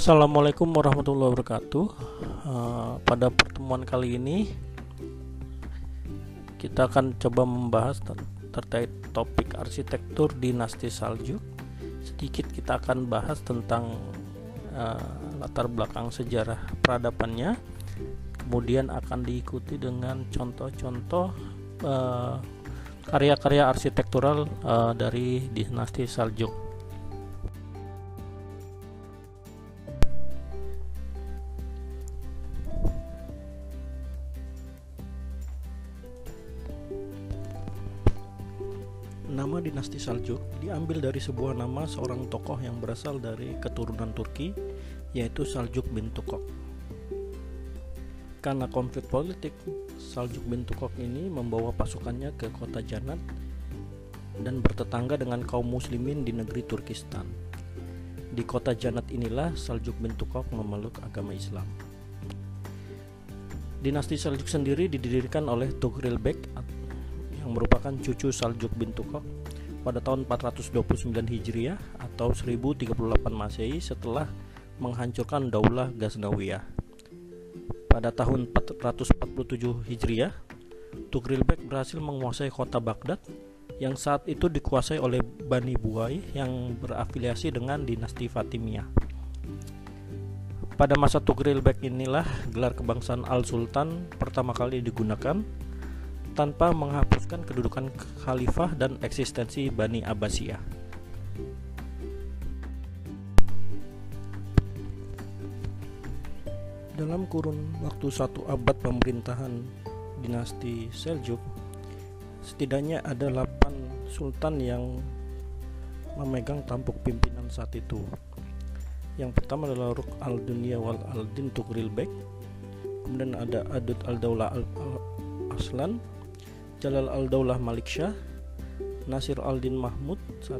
Assalamualaikum warahmatullahi wabarakatuh. Uh, pada pertemuan kali ini kita akan coba membahas ter terkait topik arsitektur dinasti Saljuk. Sedikit kita akan bahas tentang uh, latar belakang sejarah peradabannya. Kemudian akan diikuti dengan contoh-contoh uh, karya-karya arsitektural dari dinasti Saljuk. Diambil dari sebuah nama seorang tokoh yang berasal dari keturunan Turki, yaitu Saljuk bin Tukok. Karena konflik politik, Saljuk bin Tukok ini membawa pasukannya ke kota Janat dan bertetangga dengan kaum muslimin di negeri Turkistan. Di kota Janat inilah Saljuk bin Tukok memeluk agama Islam. Dinasti Saljuk sendiri didirikan oleh Tughril Bek yang merupakan cucu Saljuk bin Tukok pada tahun 429 Hijriah atau 1038 Masehi setelah menghancurkan Daulah Ghaznawiyah. Pada tahun 447 Hijriah, Tugrilbek berhasil menguasai kota Baghdad yang saat itu dikuasai oleh Bani Buai yang berafiliasi dengan dinasti Fatimiyah. Pada masa Tugrilbek inilah gelar kebangsaan Al-Sultan pertama kali digunakan tanpa menghapuskan kedudukan khalifah dan eksistensi Bani Abbasiyah. Dalam kurun waktu satu abad pemerintahan dinasti Seljuk, setidaknya ada 8 sultan yang memegang tampuk pimpinan saat itu. Yang pertama adalah Ruk al-Dunya wal al-Din kemudian ada Adud al-Daulah al-Aslan, Jalal al-Daulah Malik Shah Nasir al-Din Mahmud 1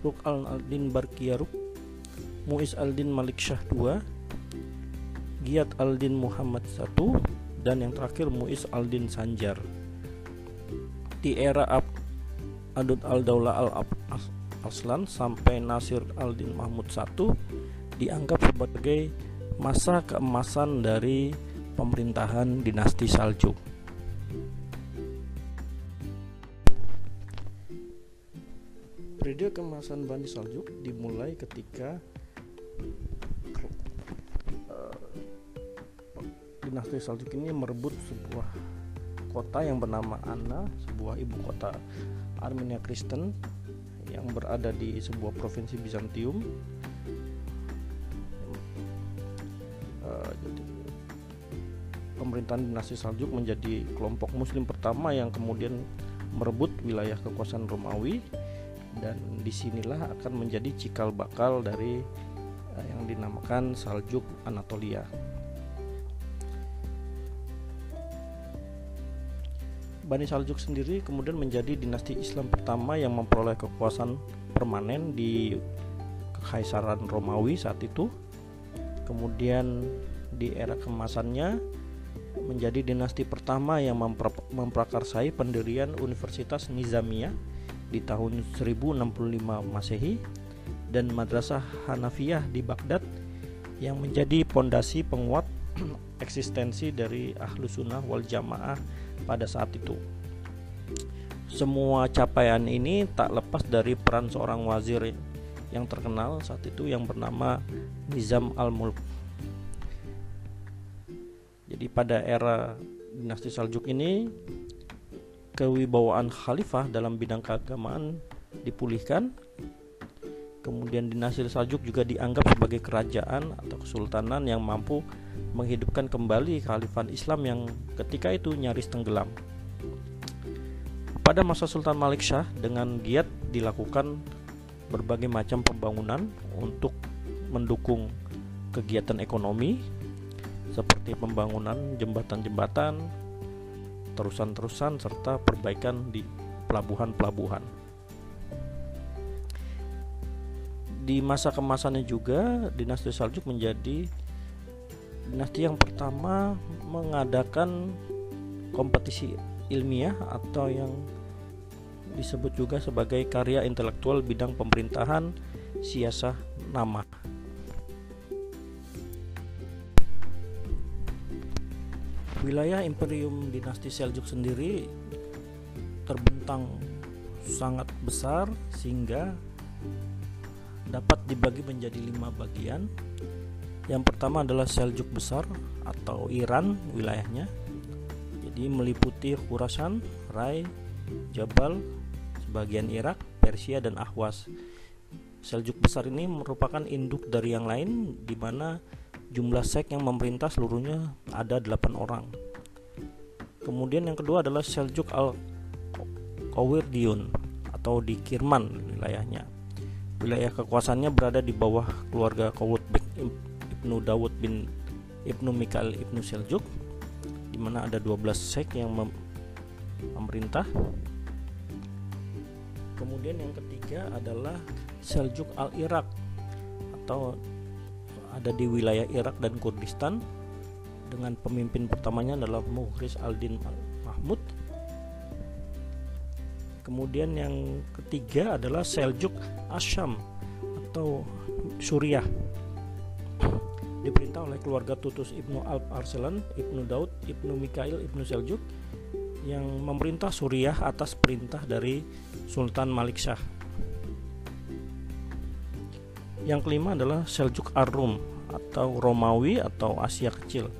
Ruk al-Din Barkiyaruk Muiz al-Din Malik Shah 2 Giat al-Din Muhammad 1 dan yang terakhir Muiz al-Din Sanjar. Di era Ab Adud al-Daulah al-Aslan sampai Nasir al-Din Mahmud 1 dianggap sebagai masa keemasan dari pemerintahan dinasti Saljuk Kemasan Bani Saljuk dimulai ketika uh, dinasti Saljuk ini merebut sebuah kota yang bernama Anna, sebuah ibu kota Armenia Kristen yang berada di sebuah provinsi Bizantium. Uh, pemerintahan dinasti Saljuk menjadi kelompok Muslim pertama yang kemudian merebut wilayah kekuasaan Romawi dan di sinilah akan menjadi cikal bakal dari uh, yang dinamakan Saljuk Anatolia. Bani Saljuk sendiri kemudian menjadi dinasti Islam pertama yang memperoleh kekuasaan permanen di Kekaisaran Romawi saat itu. Kemudian di era kemasannya menjadi dinasti pertama yang memprakarsai pendirian Universitas Nizamiyah di tahun 1065 Masehi dan Madrasah Hanafiyah di Baghdad yang menjadi pondasi penguat eksistensi dari ahlu sunnah wal jamaah pada saat itu. Semua capaian ini tak lepas dari peran seorang wazir yang terkenal saat itu yang bernama Nizam al-Mulk. Jadi pada era dinasti Saljuk ini kewibawaan khalifah dalam bidang keagamaan dipulihkan. Kemudian dinasti Saljuk juga dianggap sebagai kerajaan atau kesultanan yang mampu menghidupkan kembali khalifah Islam yang ketika itu nyaris tenggelam. Pada masa Sultan Malik Shah dengan giat dilakukan berbagai macam pembangunan untuk mendukung kegiatan ekonomi seperti pembangunan jembatan-jembatan, terusan-terusan serta perbaikan di pelabuhan-pelabuhan. Di masa kemasannya juga dinasti Saljuk menjadi dinasti yang pertama mengadakan kompetisi ilmiah atau yang disebut juga sebagai karya intelektual bidang pemerintahan siasah nama. Wilayah Imperium Dinasti Seljuk sendiri terbentang sangat besar sehingga dapat dibagi menjadi lima bagian. Yang pertama adalah Seljuk besar atau Iran wilayahnya. Jadi meliputi Khurasan, Rai, Jabal, sebagian Irak, Persia dan Ahwas. Seljuk besar ini merupakan induk dari yang lain di mana jumlah sek yang memerintah seluruhnya ada 8 orang. Kemudian yang kedua adalah Seljuk al Kowirdiun atau di Kirman wilayahnya. Wilayah kekuasaannya berada di bawah keluarga Kowutbek Ibnu Dawud bin Ibnu Mikael Ibnu Seljuk di mana ada 12 sek yang mem memerintah. Kemudian yang ketiga adalah Seljuk al-Irak atau ada di wilayah Irak dan Kurdistan dengan pemimpin pertamanya adalah Muhriz al-Din Mahmud. Kemudian yang ketiga adalah Seljuk Asyam atau Suriah diperintah oleh keluarga Tutus Ibnu Alp Arselan, Ibnu Daud, Ibnu Mikail, Ibnu Seljuk yang memerintah Suriah atas perintah dari Sultan Malik Shah yang kelima adalah Seljuk Ar-Rum atau Romawi atau Asia Kecil.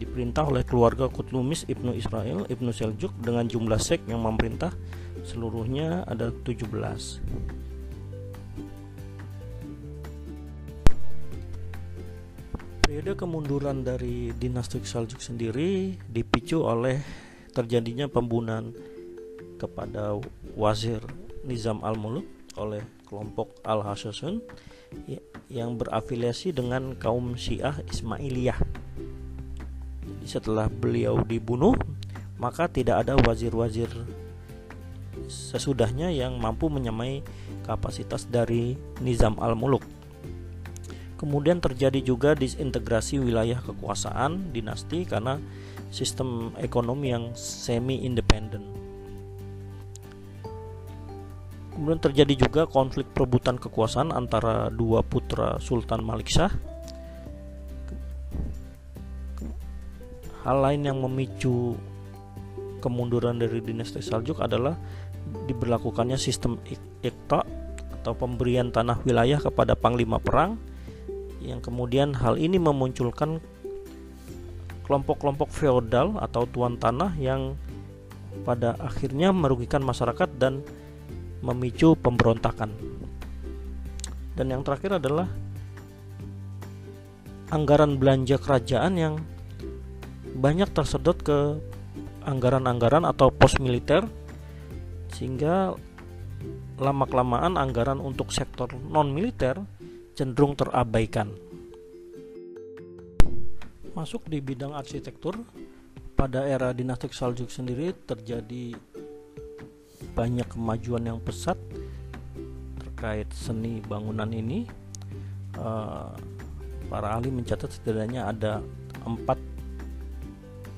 Diperintah oleh keluarga Kutlumis Ibnu Israel Ibnu Seljuk dengan jumlah sek yang memerintah seluruhnya ada 17. Periode kemunduran dari dinasti Seljuk sendiri dipicu oleh terjadinya pembunuhan kepada wazir Nizam al-Muluk oleh kelompok Al-Hasasun Ya, yang berafiliasi dengan kaum Syiah Ismailiyah. Setelah beliau dibunuh, maka tidak ada wazir-wazir sesudahnya yang mampu menyamai kapasitas dari Nizam al-Muluk. Kemudian terjadi juga disintegrasi wilayah kekuasaan dinasti karena sistem ekonomi yang semi independen. Kemudian terjadi juga konflik perebutan kekuasaan antara dua putra Sultan Malik Shah. Hal lain yang memicu kemunduran dari dinasti Saljuk adalah diberlakukannya sistem ikta atau pemberian tanah wilayah kepada panglima perang yang kemudian hal ini memunculkan kelompok-kelompok feodal atau tuan tanah yang pada akhirnya merugikan masyarakat dan memicu pemberontakan. Dan yang terakhir adalah anggaran belanja kerajaan yang banyak tersedot ke anggaran-anggaran atau pos militer sehingga lama-kelamaan anggaran untuk sektor non-militer cenderung terabaikan. Masuk di bidang arsitektur, pada era dinasti Saljuk sendiri terjadi banyak kemajuan yang pesat terkait seni bangunan ini. Uh, para ahli mencatat setidaknya ada empat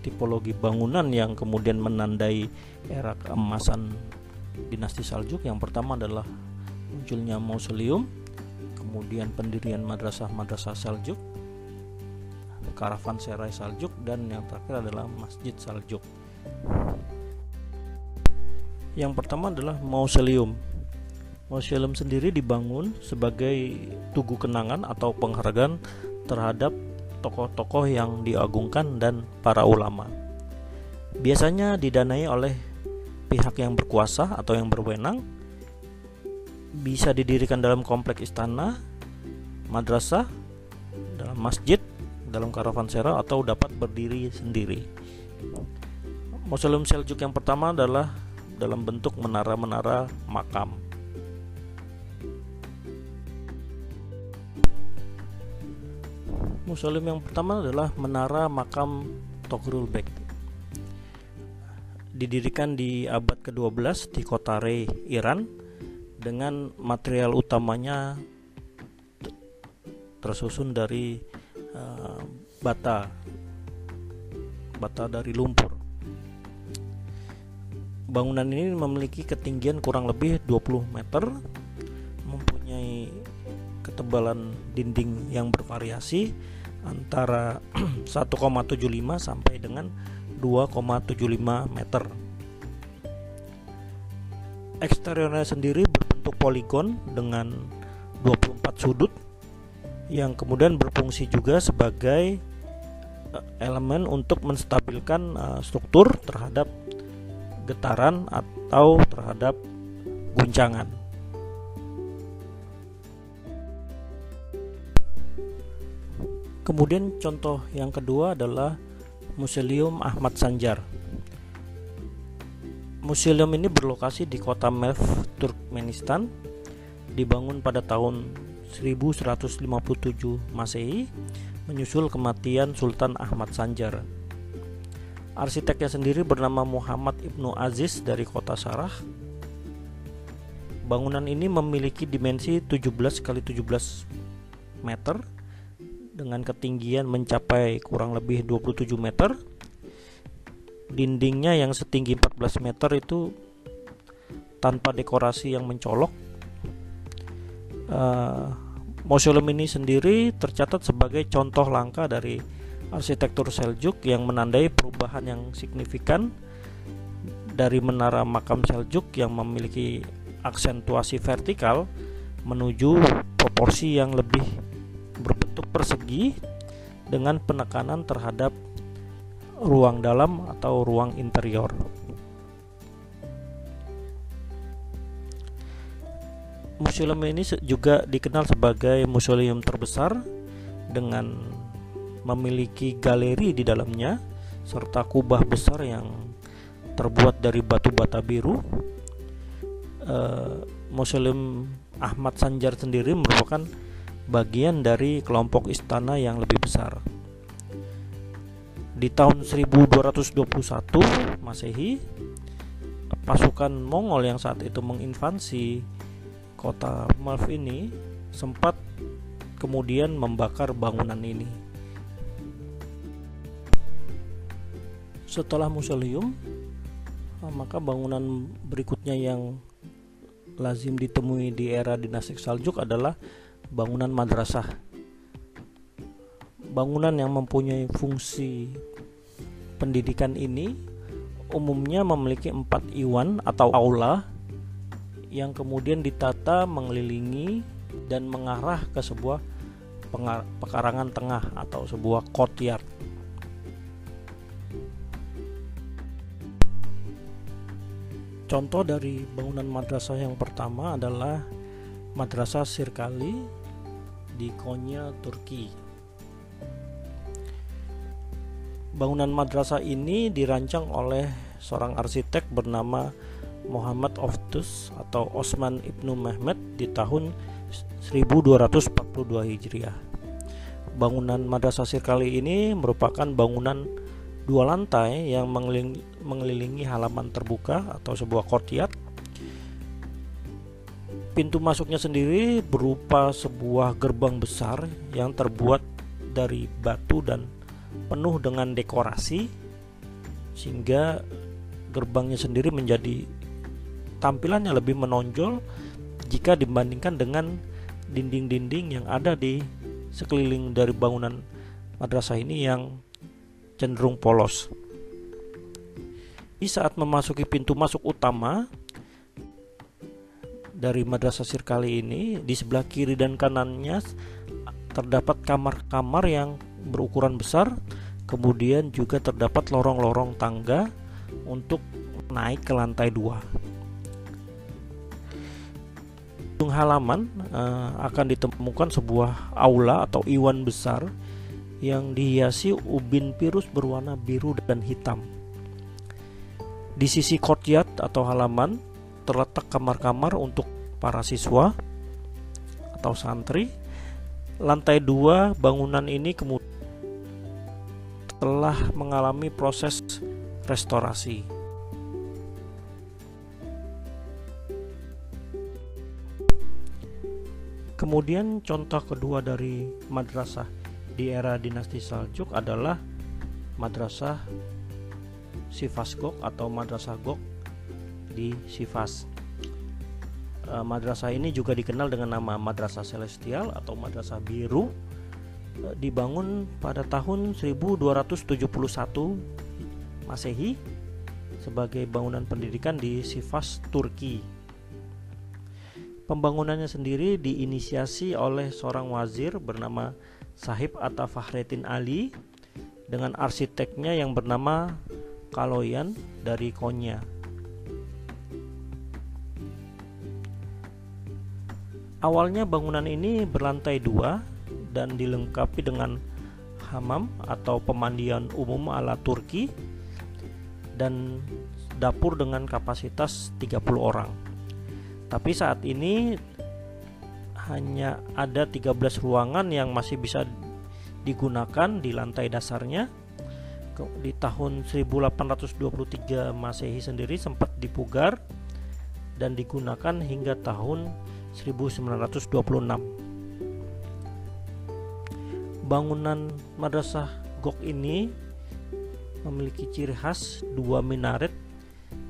tipologi bangunan yang kemudian menandai era keemasan dinasti Saljuk yang pertama adalah munculnya mausoleum kemudian pendirian madrasah-madrasah Saljuk karavan serai Saljuk dan yang terakhir adalah masjid Saljuk yang pertama adalah mausoleum. Mausoleum sendiri dibangun sebagai tugu kenangan atau penghargaan terhadap tokoh-tokoh yang diagungkan dan para ulama. Biasanya didanai oleh pihak yang berkuasa atau yang berwenang. Bisa didirikan dalam komplek istana, madrasah, dalam masjid, dalam karavansera atau dapat berdiri sendiri. Mausoleum Seljuk yang pertama adalah dalam bentuk menara-menara makam. Museum yang pertama adalah menara makam Togrul Bek. Didirikan di abad ke-12 di kota Rey, Iran dengan material utamanya tersusun dari uh, bata bata dari lumpur Bangunan ini memiliki ketinggian kurang lebih 20 meter, mempunyai ketebalan dinding yang bervariasi antara 1,75 sampai dengan 2,75 meter. Eksteriornya sendiri berbentuk poligon dengan 24 sudut yang kemudian berfungsi juga sebagai eh, elemen untuk menstabilkan uh, struktur terhadap getaran atau terhadap guncangan. Kemudian contoh yang kedua adalah Museum Ahmad Sanjar. Museum ini berlokasi di kota Merv, Turkmenistan. Dibangun pada tahun 1157 Masehi menyusul kematian Sultan Ahmad Sanjar. Arsiteknya sendiri bernama Muhammad Ibnu Aziz dari kota Sarah. Bangunan ini memiliki dimensi 17 x 17 meter dengan ketinggian mencapai kurang lebih 27 meter dindingnya yang setinggi 14 meter itu tanpa dekorasi yang mencolok uh, museum ini sendiri tercatat sebagai contoh langka dari arsitektur Seljuk yang menandai perubahan yang signifikan dari menara makam Seljuk yang memiliki aksentuasi vertikal menuju proporsi yang lebih berbentuk persegi dengan penekanan terhadap ruang dalam atau ruang interior. Museum ini juga dikenal sebagai museum terbesar dengan memiliki galeri di dalamnya serta kubah besar yang terbuat dari batu bata biru. Uh, Museum Ahmad Sanjar sendiri merupakan bagian dari kelompok istana yang lebih besar. Di tahun 1221 Masehi, pasukan Mongol yang saat itu menginvasi kota Malv ini sempat kemudian membakar bangunan ini. Setelah museum, maka bangunan berikutnya yang lazim ditemui di era dinasti Saljuk adalah bangunan madrasah bangunan yang mempunyai fungsi pendidikan ini umumnya memiliki empat iwan atau aula yang kemudian ditata mengelilingi dan mengarah ke sebuah pekarangan tengah atau sebuah courtyard. Contoh dari bangunan madrasah yang pertama adalah Madrasah Sirkali di Konya, Turki. Bangunan madrasah ini dirancang oleh seorang arsitek bernama Muhammad Oftus atau Osman Ibnu Mehmet di tahun 1242 Hijriah. Bangunan Madrasah Sirkali ini merupakan bangunan dua lantai yang mengelilingi, halaman terbuka atau sebuah courtyard Pintu masuknya sendiri berupa sebuah gerbang besar yang terbuat dari batu dan penuh dengan dekorasi sehingga gerbangnya sendiri menjadi tampilannya lebih menonjol jika dibandingkan dengan dinding-dinding yang ada di sekeliling dari bangunan madrasah ini yang cenderung polos. Di saat memasuki pintu masuk utama, dari Madrasah Sirkali ini di sebelah kiri dan kanannya terdapat kamar-kamar yang berukuran besar kemudian juga terdapat lorong-lorong tangga untuk naik ke lantai dua ujung halaman uh, akan ditemukan sebuah aula atau iwan besar yang dihiasi ubin pirus berwarna biru dan hitam. Di sisi courtyard atau halaman terletak kamar-kamar untuk para siswa atau santri. Lantai dua bangunan ini kemudian telah mengalami proses restorasi. Kemudian contoh kedua dari madrasah di era dinasti Saljuk adalah madrasah Sifas Gok atau madrasah Gok di Sifas. E, madrasah ini juga dikenal dengan nama Madrasah Celestial atau Madrasah Biru. E, dibangun pada tahun 1271 Masehi sebagai bangunan pendidikan di Sivas, Turki. Pembangunannya sendiri diinisiasi oleh seorang wazir bernama Sahib Atta Fahretin Ali dengan arsiteknya yang bernama Kaloyan dari Konya. Awalnya bangunan ini berlantai dua dan dilengkapi dengan hamam atau pemandian umum ala Turki dan dapur dengan kapasitas 30 orang. Tapi saat ini hanya ada 13 ruangan yang masih bisa digunakan di lantai dasarnya. Di tahun 1823 Masehi sendiri sempat dipugar dan digunakan hingga tahun 1926. Bangunan madrasah Gok ini memiliki ciri khas dua minaret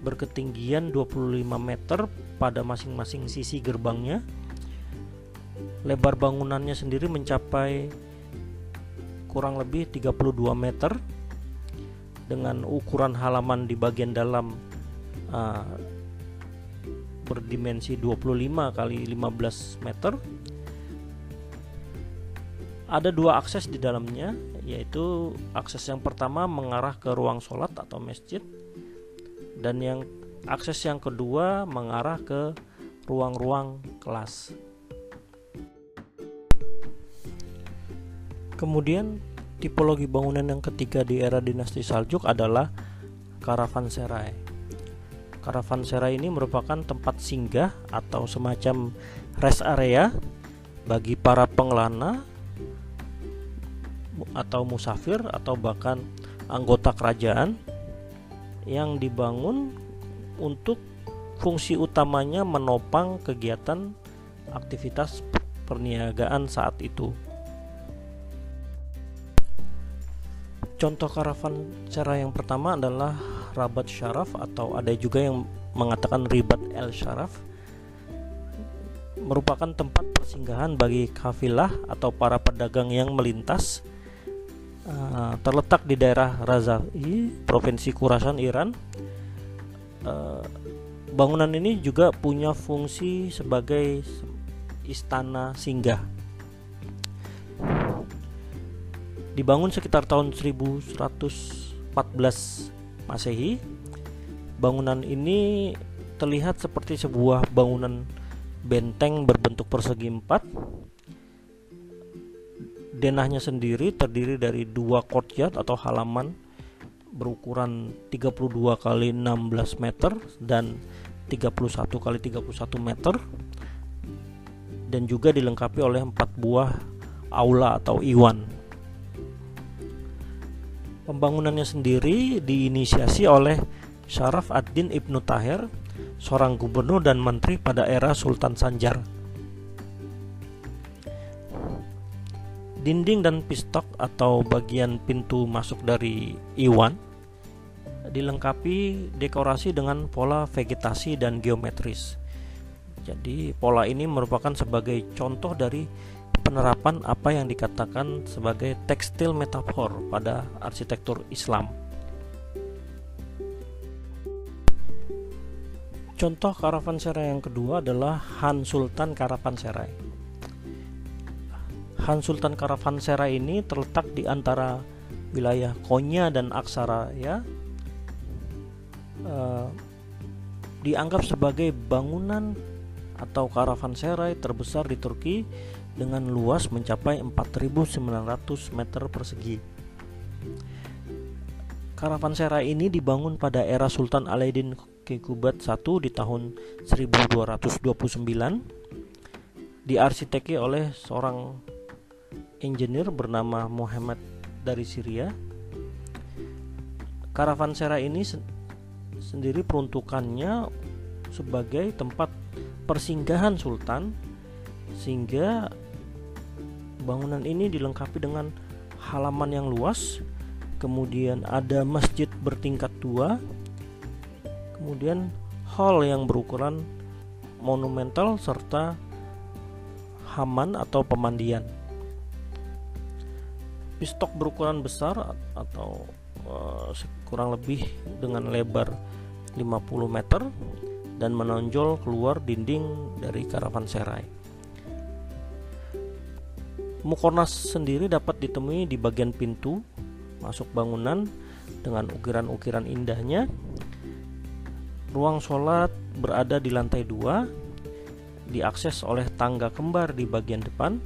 berketinggian 25 meter pada masing-masing sisi gerbangnya. Lebar bangunannya sendiri mencapai kurang lebih 32 meter dengan ukuran halaman di bagian dalam uh, berdimensi 25 kali 15 meter. Ada dua akses di dalamnya, yaitu akses yang pertama mengarah ke ruang sholat atau masjid dan yang akses yang kedua mengarah ke ruang-ruang kelas. Kemudian tipologi bangunan yang ketiga di era dinasti Saljuk adalah karavanserai. Karavanserai ini merupakan tempat singgah atau semacam rest area bagi para pengelana atau musafir atau bahkan anggota kerajaan yang dibangun untuk fungsi utamanya menopang kegiatan aktivitas perniagaan saat itu. Contoh karavan cara yang pertama adalah Rabat Syaraf atau ada juga yang mengatakan Ribat El Syaraf merupakan tempat persinggahan bagi kafilah atau para pedagang yang melintas uh, terletak di daerah Razai, provinsi Khurasan, Iran. Uh, bangunan ini juga punya fungsi sebagai istana singgah. Dibangun sekitar tahun 1114 Masehi. Bangunan ini terlihat seperti sebuah bangunan benteng berbentuk persegi empat denahnya sendiri terdiri dari dua courtyard atau halaman berukuran 32 kali 16 meter dan 31 kali 31 meter dan juga dilengkapi oleh empat buah aula atau iwan. Pembangunannya sendiri diinisiasi oleh Syaraf ad-Din Ibnu Tahir, seorang gubernur dan menteri pada era Sultan Sanjar. Dinding dan pistok atau bagian pintu masuk dari Iwan dilengkapi dekorasi dengan pola vegetasi dan geometris. Jadi pola ini merupakan sebagai contoh dari penerapan apa yang dikatakan sebagai tekstil metafor pada arsitektur Islam. Contoh karavanserai yang kedua adalah Han Sultan Karavanserai. Han Sultan Karavansera ini terletak di antara wilayah Konya dan Aksara ya uh, dianggap sebagai bangunan atau karavanserai terbesar di Turki dengan luas mencapai 4.900 meter persegi. Karavanserai ini dibangun pada era Sultan Alaidin Kekubat I di tahun 1229 diarsiteki oleh seorang engineer bernama Muhammad dari Syria. Karavanserai ini sen sendiri peruntukannya sebagai tempat persinggahan sultan sehingga bangunan ini dilengkapi dengan halaman yang luas, kemudian ada masjid bertingkat dua, kemudian hall yang berukuran monumental serta haman atau pemandian pistok berukuran besar atau uh, kurang lebih dengan lebar 50 meter dan menonjol keluar dinding dari karavanserai. Mukornas sendiri dapat ditemui di bagian pintu masuk bangunan dengan ukiran-ukiran indahnya. Ruang sholat berada di lantai dua, diakses oleh tangga kembar di bagian depan,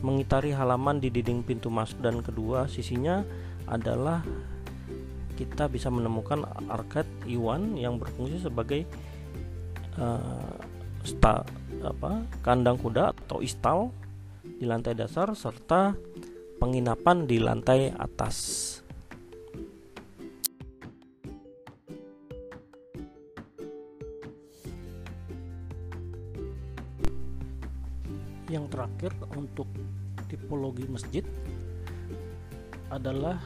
mengitari halaman di dinding pintu masuk dan kedua sisinya adalah kita bisa menemukan arcade Iwan yang berfungsi sebagai uh, sta, apa, kandang kuda atau istal di lantai dasar serta penginapan di lantai atas. Yang terakhir untuk tipologi masjid adalah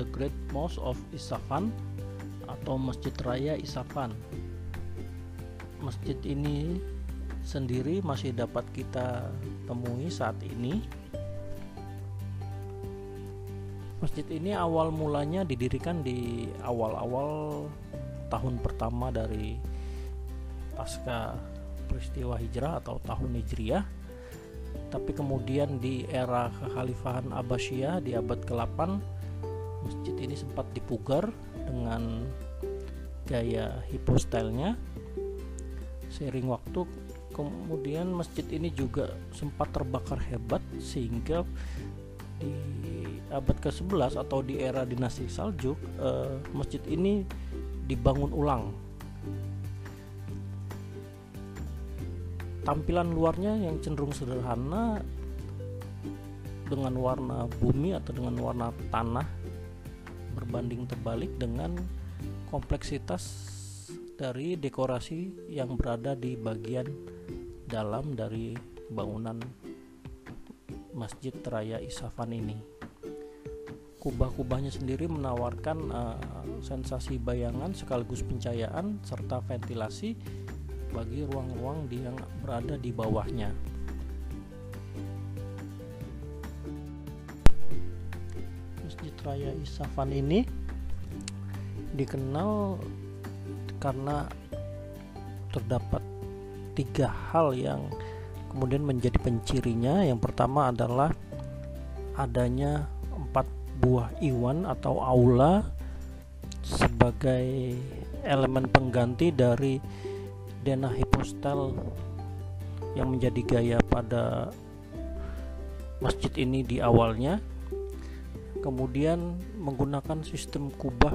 The Great Mosque of Isafan atau Masjid Raya Isafan. Masjid ini sendiri masih dapat kita temui saat ini. Masjid ini awal mulanya didirikan di awal-awal tahun pertama dari pasca peristiwa hijrah atau tahun hijriah tapi kemudian di era kekhalifahan Abbasiyah di abad ke-8 masjid ini sempat dipugar dengan gaya hipostylenya seiring waktu kemudian masjid ini juga sempat terbakar hebat sehingga di abad ke-11 atau di era dinasti Saljuk eh, masjid ini dibangun ulang. Tampilan luarnya yang cenderung sederhana dengan warna bumi atau dengan warna tanah berbanding terbalik dengan kompleksitas dari dekorasi yang berada di bagian dalam dari bangunan Masjid Raya Isafan ini. Kubah-kubahnya sendiri menawarkan uh, sensasi bayangan sekaligus pencahayaan serta ventilasi bagi ruang-ruang yang berada di bawahnya. Masjid Raya Isafan ini dikenal karena terdapat tiga hal yang kemudian menjadi pencirinya. Yang pertama adalah adanya empat buah iwan atau aula sebagai elemen pengganti dari Dena Hipostel yang menjadi gaya pada masjid ini di awalnya kemudian menggunakan sistem kubah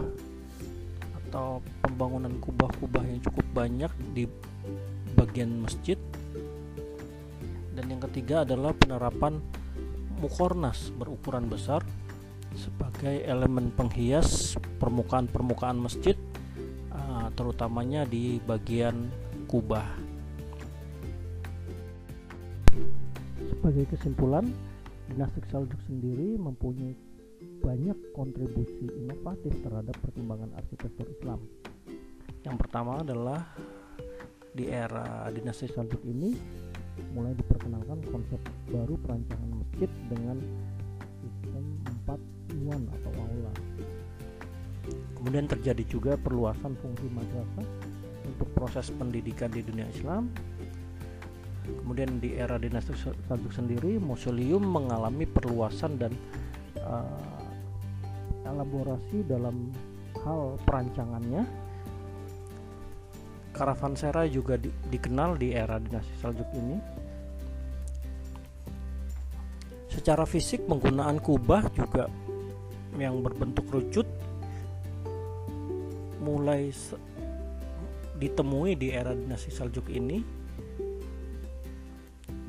atau pembangunan kubah-kubah yang cukup banyak di bagian masjid dan yang ketiga adalah penerapan mukornas berukuran besar sebagai elemen penghias permukaan-permukaan masjid ah, terutamanya di bagian Kubah. Sebagai kesimpulan, dinasti Seljuk sendiri mempunyai banyak kontribusi inovatif terhadap perkembangan arsitektur Islam. Yang pertama adalah di era dinasti Seljuk ini mulai diperkenalkan konsep baru perancangan masjid dengan sistem empat iwan atau aula. Kemudian terjadi juga perluasan fungsi madrasah untuk proses pendidikan di dunia Islam. Kemudian di era dinasti Seljuk sendiri, museum mengalami perluasan dan uh, elaborasi dalam hal perancangannya. Karavanserai juga di, dikenal di era dinasti Seljuk ini. Secara fisik penggunaan kubah juga yang berbentuk rucut mulai ditemui di era dinasti Seljuk ini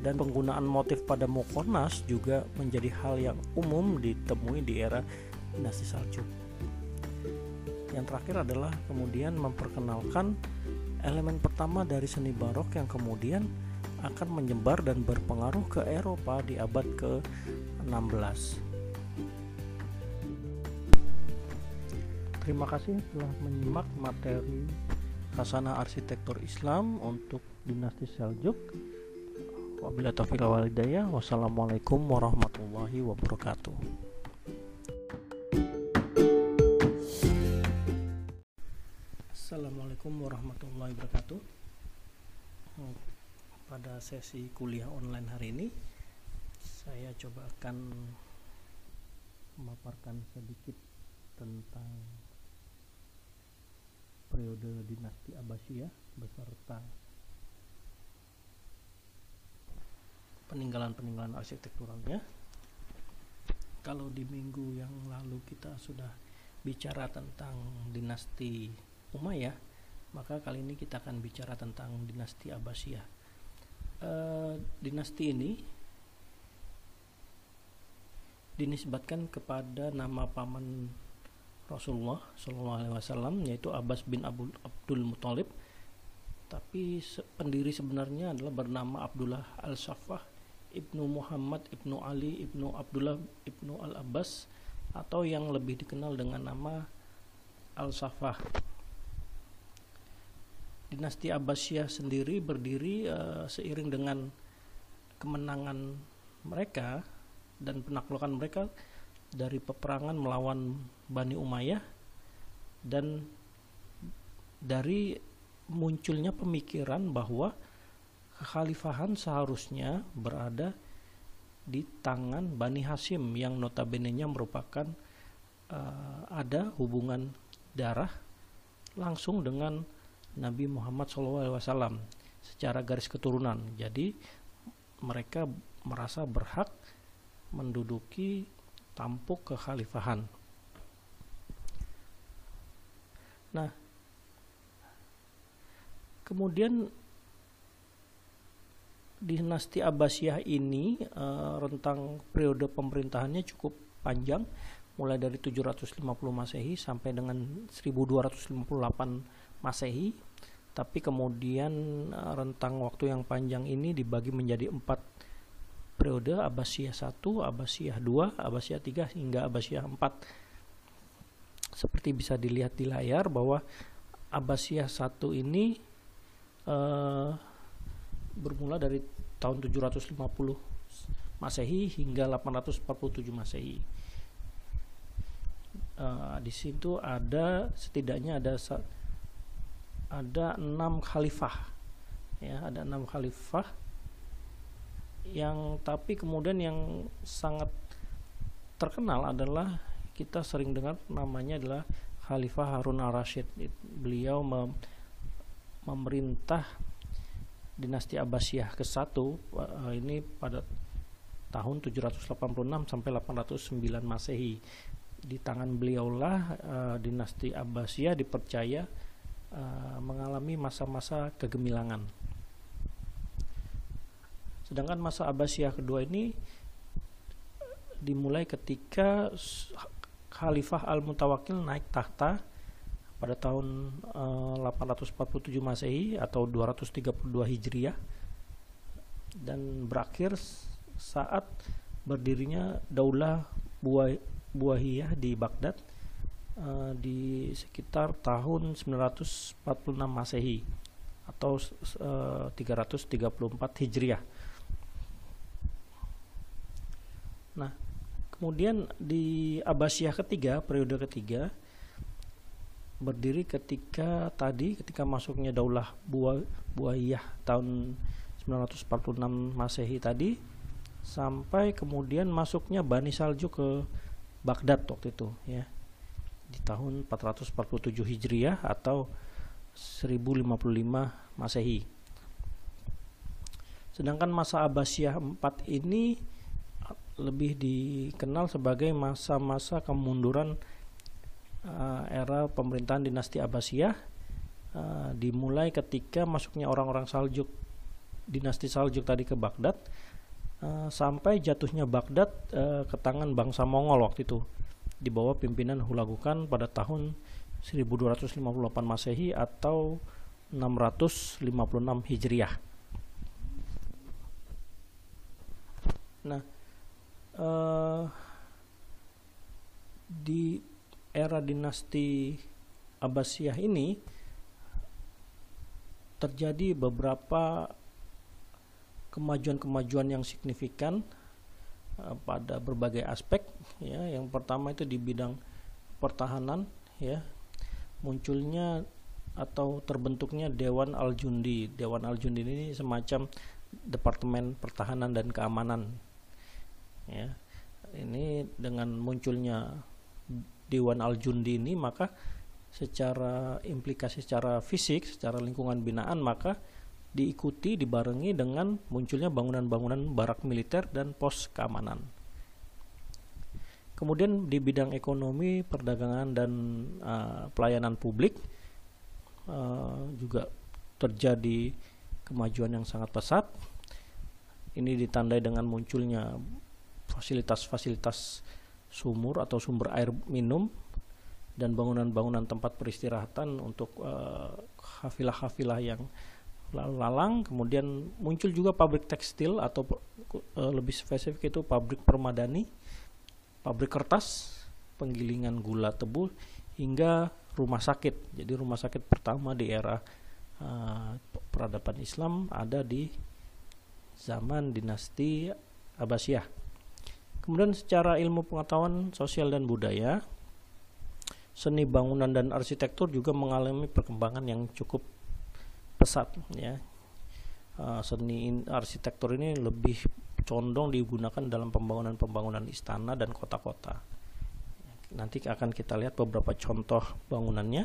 dan penggunaan motif pada Mukornas juga menjadi hal yang umum ditemui di era dinasti Seljuk. Yang terakhir adalah kemudian memperkenalkan elemen pertama dari seni barok yang kemudian akan menyebar dan berpengaruh ke Eropa di abad ke-16. Terima kasih telah menyimak materi Khasana Arsitektur Islam untuk dinasti Seljuk. Wabillahi taufiq walhidayah. Wassalamualaikum warahmatullahi wabarakatuh. Assalamualaikum warahmatullahi wabarakatuh. Hmm, pada sesi kuliah online hari ini, saya coba akan memaparkan sedikit tentang periode dinasti Abbasiyah beserta peninggalan-peninggalan arsitekturalnya. Kalau di minggu yang lalu kita sudah bicara tentang dinasti Umayyah, maka kali ini kita akan bicara tentang dinasti Abbasiyah. E, dinasti ini dinisbatkan kepada nama paman Rasulullah Shallallahu Alaihi Wasallam yaitu Abbas bin Abu, Abdul Muthalib. Tapi se pendiri sebenarnya adalah bernama Abdullah al Safah ibnu Muhammad ibnu Ali ibnu Abdullah ibnu al Abbas atau yang lebih dikenal dengan nama Al-Safah. Dinasti Abbasiyah sendiri berdiri uh, seiring dengan kemenangan mereka dan penaklukan mereka dari peperangan melawan Bani Umayyah dan dari munculnya pemikiran bahwa kekhalifahan seharusnya berada di tangan Bani Hashim yang notabene-nya merupakan uh, ada hubungan darah langsung dengan Nabi Muhammad SAW secara garis keturunan. Jadi mereka merasa berhak menduduki tampuk kekhalifahan. Nah, kemudian dinasti Abbasiyah ini uh, rentang periode pemerintahannya cukup panjang mulai dari 750 Masehi sampai dengan 1258 Masehi tapi kemudian uh, rentang waktu yang panjang ini dibagi menjadi empat periode Abbasiyah 1, Abbasiyah 2, Abbasiyah 3 hingga Abbasiyah 4 seperti bisa dilihat di layar bahwa Abbasiyah 1 ini uh, bermula dari tahun 750 Masehi hingga 847 Masehi. Uh, di situ ada setidaknya ada ada enam khalifah, ya ada enam khalifah yang tapi kemudian yang sangat terkenal adalah kita sering dengar namanya adalah Khalifah Harun al-Rashid. Beliau mem memerintah dinasti Abbasiyah ke-1 uh, ini pada tahun 786 sampai 809 Masehi. Di tangan beliaulah uh, dinasti Abbasiyah dipercaya uh, mengalami masa-masa kegemilangan. Sedangkan masa Abbasiyah kedua ini dimulai ketika Khalifah Al-Mutawakil naik tahta pada tahun uh, eh, 847 Masehi atau 232 Hijriah dan berakhir saat berdirinya Daulah Buah Buahiyah di Baghdad uh, di sekitar tahun 946 Masehi atau uh, eh, 334 Hijriah. Nah, kemudian di Abbasiyah ketiga, periode ketiga, berdiri ketika tadi ketika masuknya Daulah Buah Buayyah tahun 946 Masehi tadi sampai kemudian masuknya Bani Salju ke Baghdad waktu itu ya di tahun 447 Hijriah atau 1055 Masehi. Sedangkan masa Abbasiyah 4 ini lebih dikenal sebagai masa-masa kemunduran uh, era pemerintahan dinasti Abbasiyah uh, dimulai ketika masuknya orang-orang Saljuk dinasti Saljuk tadi ke Baghdad uh, sampai jatuhnya Baghdad uh, ke tangan bangsa Mongol waktu itu di bawah pimpinan Hulagukan pada tahun 1258 Masehi atau 656 Hijriah. Nah, uh, di era dinasti Abbasiyah ini terjadi beberapa kemajuan-kemajuan yang signifikan pada berbagai aspek ya yang pertama itu di bidang pertahanan ya munculnya atau terbentuknya Dewan Al-Jundi. Dewan Al-Jundi ini semacam Departemen Pertahanan dan Keamanan. Ya. Ini dengan munculnya Dewan Al-Jundi ini maka secara implikasi secara fisik, secara lingkungan binaan maka diikuti dibarengi dengan munculnya bangunan-bangunan barak militer dan pos keamanan. Kemudian di bidang ekonomi, perdagangan dan uh, pelayanan publik uh, juga terjadi kemajuan yang sangat pesat. Ini ditandai dengan munculnya fasilitas-fasilitas sumur atau sumber air minum dan bangunan-bangunan tempat peristirahatan untuk uh, hafilah-hafilah yang lalang kemudian muncul juga pabrik tekstil atau uh, lebih spesifik itu pabrik permadani pabrik kertas penggilingan gula tebu hingga rumah sakit. Jadi rumah sakit pertama di era uh, peradaban Islam ada di zaman dinasti Abbasiyah. Kemudian secara ilmu pengetahuan sosial dan budaya seni bangunan dan arsitektur juga mengalami perkembangan yang cukup pesat ya. Uh, seni arsitektur ini lebih condong digunakan dalam pembangunan-pembangunan istana dan kota-kota. Nanti akan kita lihat beberapa contoh bangunannya.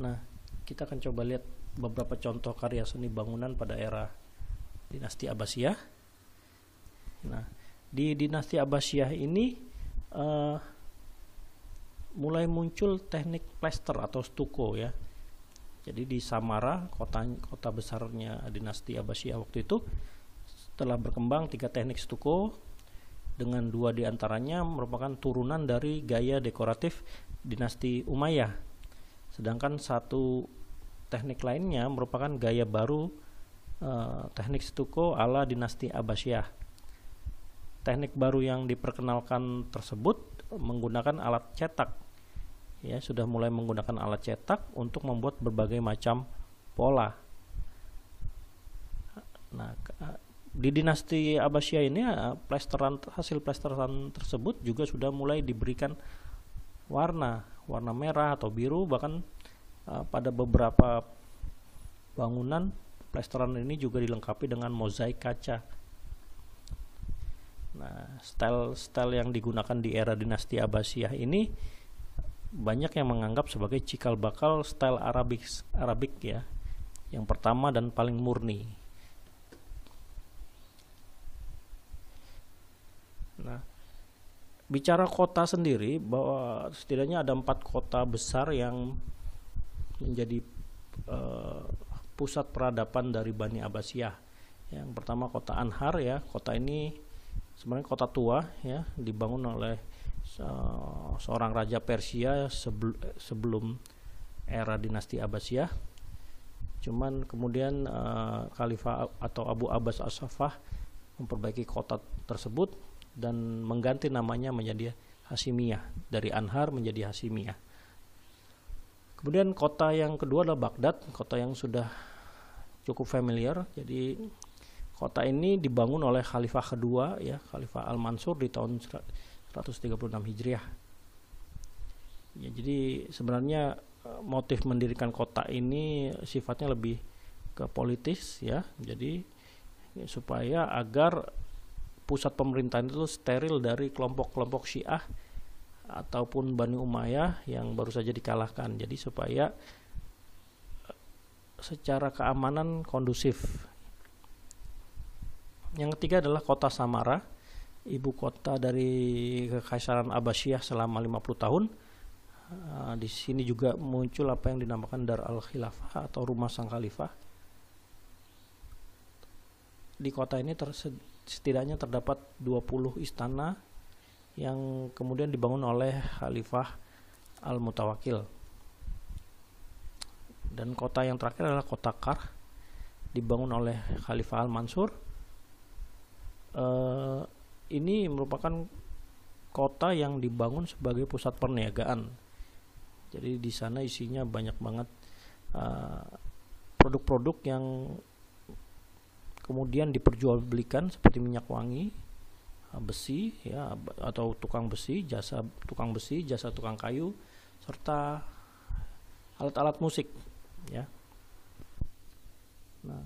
Nah kita akan coba lihat beberapa contoh karya seni bangunan pada era dinasti Abbasiyah. Nah di dinasti Abbasiyah ini uh, mulai muncul teknik plester atau stuko ya. Jadi di Samara, kota kota besarnya dinasti Abbasiyah waktu itu, telah berkembang tiga teknik stuko dengan dua di antaranya merupakan turunan dari gaya dekoratif dinasti Umayyah. Sedangkan satu teknik lainnya merupakan gaya baru uh, teknik stuko ala dinasti Abbasiyah. Teknik baru yang diperkenalkan tersebut menggunakan alat cetak ya sudah mulai menggunakan alat cetak untuk membuat berbagai macam pola. Nah, di dinasti Abbasiyah ini plesteran hasil plesteran tersebut juga sudah mulai diberikan warna, warna merah atau biru bahkan uh, pada beberapa bangunan plesteran ini juga dilengkapi dengan mozaik kaca. Nah, style-style yang digunakan di era dinasti Abbasiyah ini banyak yang menganggap sebagai cikal bakal style Arabik Arabik ya. Yang pertama dan paling murni. Nah, bicara kota sendiri bahwa setidaknya ada empat kota besar yang menjadi uh, pusat peradaban dari Bani Abbasiyah. Yang pertama kota Anhar ya, kota ini sebenarnya kota tua ya, dibangun oleh seorang raja Persia sebelum era dinasti Abbasiyah. Cuman kemudian uh, Khalifah atau Abu Abbas As-Safah memperbaiki kota tersebut dan mengganti namanya menjadi Hasimiyah dari Anhar menjadi Hasimiyah. Kemudian kota yang kedua adalah Baghdad, kota yang sudah cukup familiar. Jadi kota ini dibangun oleh Khalifah kedua ya, Khalifah Al-Mansur di tahun 136 Hijriah. Ya, jadi sebenarnya eh, motif mendirikan kota ini sifatnya lebih ke politis ya. Jadi ya, supaya agar pusat pemerintahan itu steril dari kelompok-kelompok Syiah ataupun Bani Umayyah yang baru saja dikalahkan. Jadi supaya eh, secara keamanan kondusif. Yang ketiga adalah kota Samara ibu kota dari Kekaisaran Abbasiyah selama 50 tahun. Uh, di sini juga muncul apa yang dinamakan Dar al Khilafah atau rumah sang khalifah. Di kota ini setidaknya terdapat 20 istana yang kemudian dibangun oleh Khalifah Al Mutawakil. Dan kota yang terakhir adalah kota Kar dibangun oleh Khalifah Al Mansur. Uh, ini merupakan kota yang dibangun sebagai pusat perniagaan. Jadi di sana isinya banyak banget uh, produk-produk uh, yang kemudian diperjualbelikan seperti minyak wangi, uh, besi ya atau tukang besi, jasa tukang besi, jasa tukang kayu, serta alat-alat musik ya nah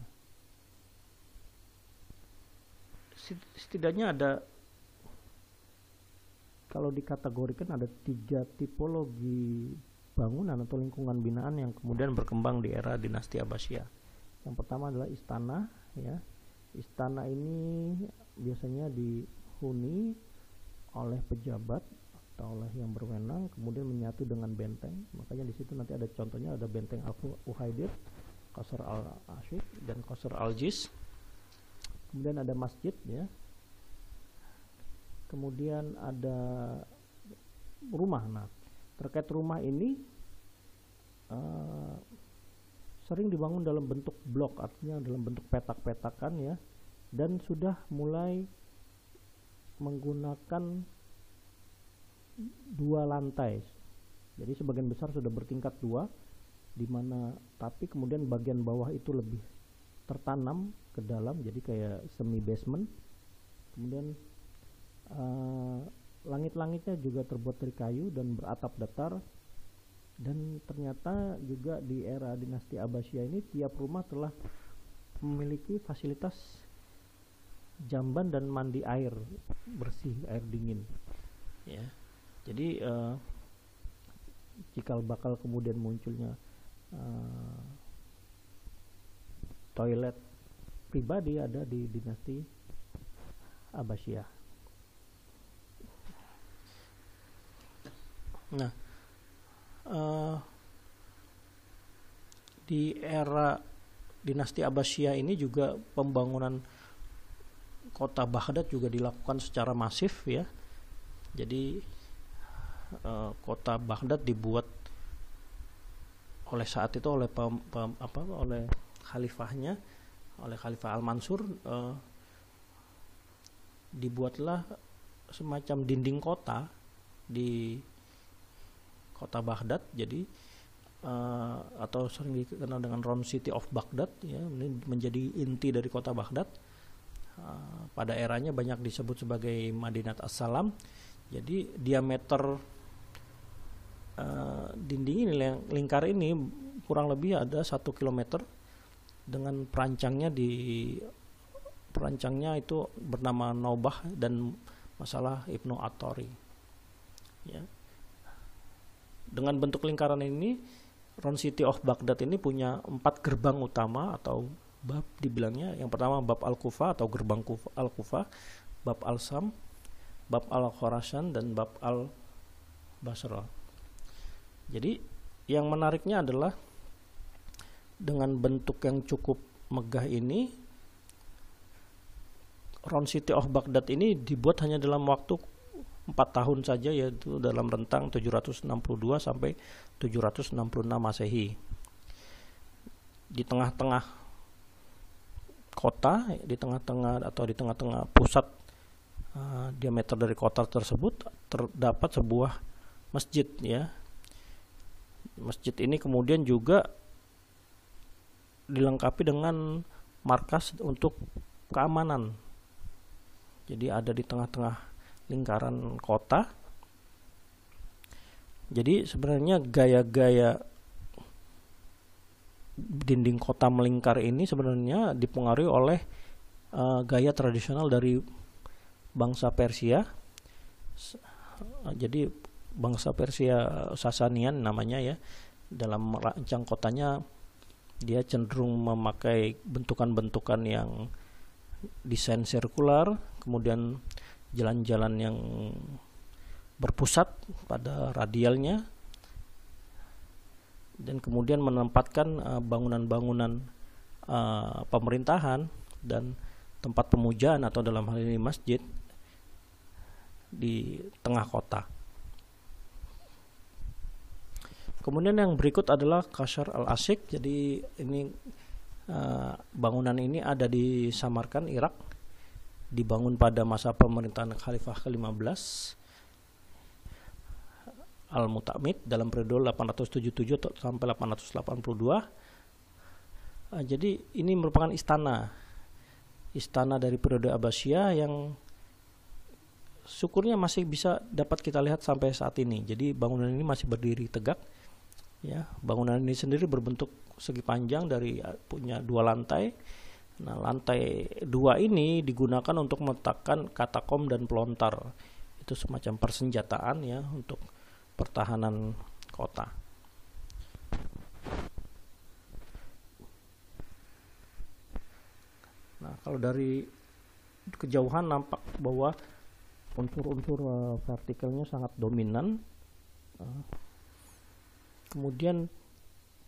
setidaknya ada kalau dikategorikan ada tiga tipologi bangunan atau lingkungan binaan yang kemudian berkembang di era dinasti Abbasiyah. Yang pertama adalah istana, ya. Istana ini biasanya dihuni oleh pejabat atau oleh yang berwenang, kemudian menyatu dengan benteng. Makanya di situ nanti ada contohnya ada benteng Al Uhaidir, Qasr Al Ashik dan Qasr Al Jis. Kemudian ada masjid, ya, kemudian ada rumah. Nah terkait rumah ini uh, sering dibangun dalam bentuk blok artinya dalam bentuk petak-petakan ya. Dan sudah mulai menggunakan dua lantai. Jadi sebagian besar sudah bertingkat dua di mana tapi kemudian bagian bawah itu lebih tertanam ke dalam jadi kayak semi basement. Kemudian uh, langit-langitnya juga terbuat dari kayu dan beratap datar. Dan ternyata juga di era dinasti Abbasiyah ini tiap rumah telah memiliki fasilitas jamban dan mandi air bersih air dingin. Ya. Jadi uh, cikal bakal kemudian munculnya uh, toilet pribadi ada di dinasti Abbasiyah Nah, uh, di era dinasti Abbasiyah ini juga pembangunan kota Baghdad juga dilakukan secara masif ya. Jadi uh, kota Baghdad dibuat oleh saat itu oleh pem, pem, apa oleh khalifahnya oleh Khalifah Al Mansur uh, dibuatlah semacam dinding kota di kota Baghdad. Jadi uh, atau sering dikenal dengan Round City of Baghdad ya ini menjadi inti dari kota Baghdad. Uh, pada eranya banyak disebut sebagai Madinat Assalam. Jadi diameter dinding ini lingkar ini kurang lebih ada satu kilometer dengan perancangnya di perancangnya itu bernama Naubah dan masalah Ibnu Atori ya. Dengan bentuk lingkaran ini Round City of Baghdad ini punya empat gerbang utama atau bab dibilangnya. Yang pertama bab al kufa atau gerbang kufa bab al-sam bab al-khurasan dan bab al-basra. Jadi yang menariknya adalah dengan bentuk yang cukup megah ini Round City of Baghdad ini dibuat hanya dalam waktu 4 tahun saja yaitu dalam rentang 762 sampai 766 Masehi. Di tengah-tengah kota, di tengah-tengah atau di tengah-tengah pusat uh, diameter dari kota tersebut terdapat sebuah masjid ya. Masjid ini kemudian juga dilengkapi dengan markas untuk keamanan. Jadi ada di tengah-tengah lingkaran kota. Jadi sebenarnya gaya-gaya dinding kota melingkar ini sebenarnya dipengaruhi oleh uh, gaya tradisional dari bangsa Persia. Jadi bangsa Persia Sasanian namanya ya. Dalam merancang kotanya dia cenderung memakai bentukan-bentukan yang desain sirkular, kemudian jalan-jalan yang berpusat pada radialnya dan kemudian menempatkan uh, bangunan-bangunan uh, pemerintahan dan tempat pemujaan atau dalam hal ini masjid di tengah kota. Kemudian yang berikut adalah Kasar al-Asik. Jadi ini uh, bangunan ini ada di Samarkand, Irak dibangun pada masa pemerintahan Khalifah ke-15 Al-Mutamid dalam periode 877 sampai 882. Uh, jadi ini merupakan istana. Istana dari periode Abbasiyah yang syukurnya masih bisa dapat kita lihat sampai saat ini. Jadi bangunan ini masih berdiri tegak. Ya, bangunan ini sendiri berbentuk segi panjang dari uh, punya dua lantai. Nah, lantai dua ini digunakan untuk meletakkan katakom dan pelontar. Itu semacam persenjataan ya untuk pertahanan kota. Nah, kalau dari kejauhan nampak bahwa unsur-unsur uh, vertikalnya sangat dominan. Uh, kemudian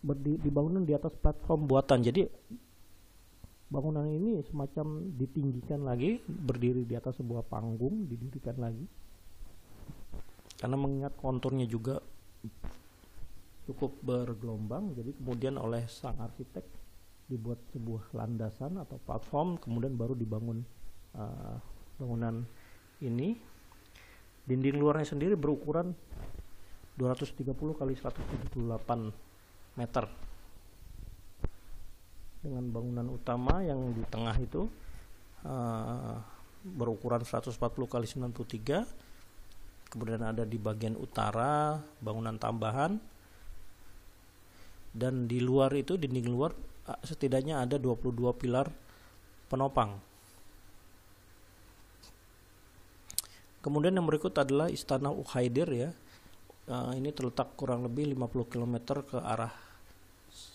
berdi, dibangun di atas platform buatan. Jadi bangunan ini semacam ditinggikan lagi, berdiri di atas sebuah panggung, didirikan lagi. Karena mengingat konturnya juga cukup bergelombang, jadi kemudian oleh sang arsitek dibuat sebuah landasan atau platform kemudian baru dibangun uh, bangunan ini dinding luarnya sendiri berukuran 230 kali 178 meter dengan bangunan utama yang di tengah itu uh, berukuran 140 kali 93 kemudian ada di bagian utara bangunan tambahan dan di luar itu dinding luar Ah, setidaknya ada 22 pilar penopang. Kemudian yang berikut adalah Istana Ukhaidir ya. Uh, ini terletak kurang lebih 50 km ke arah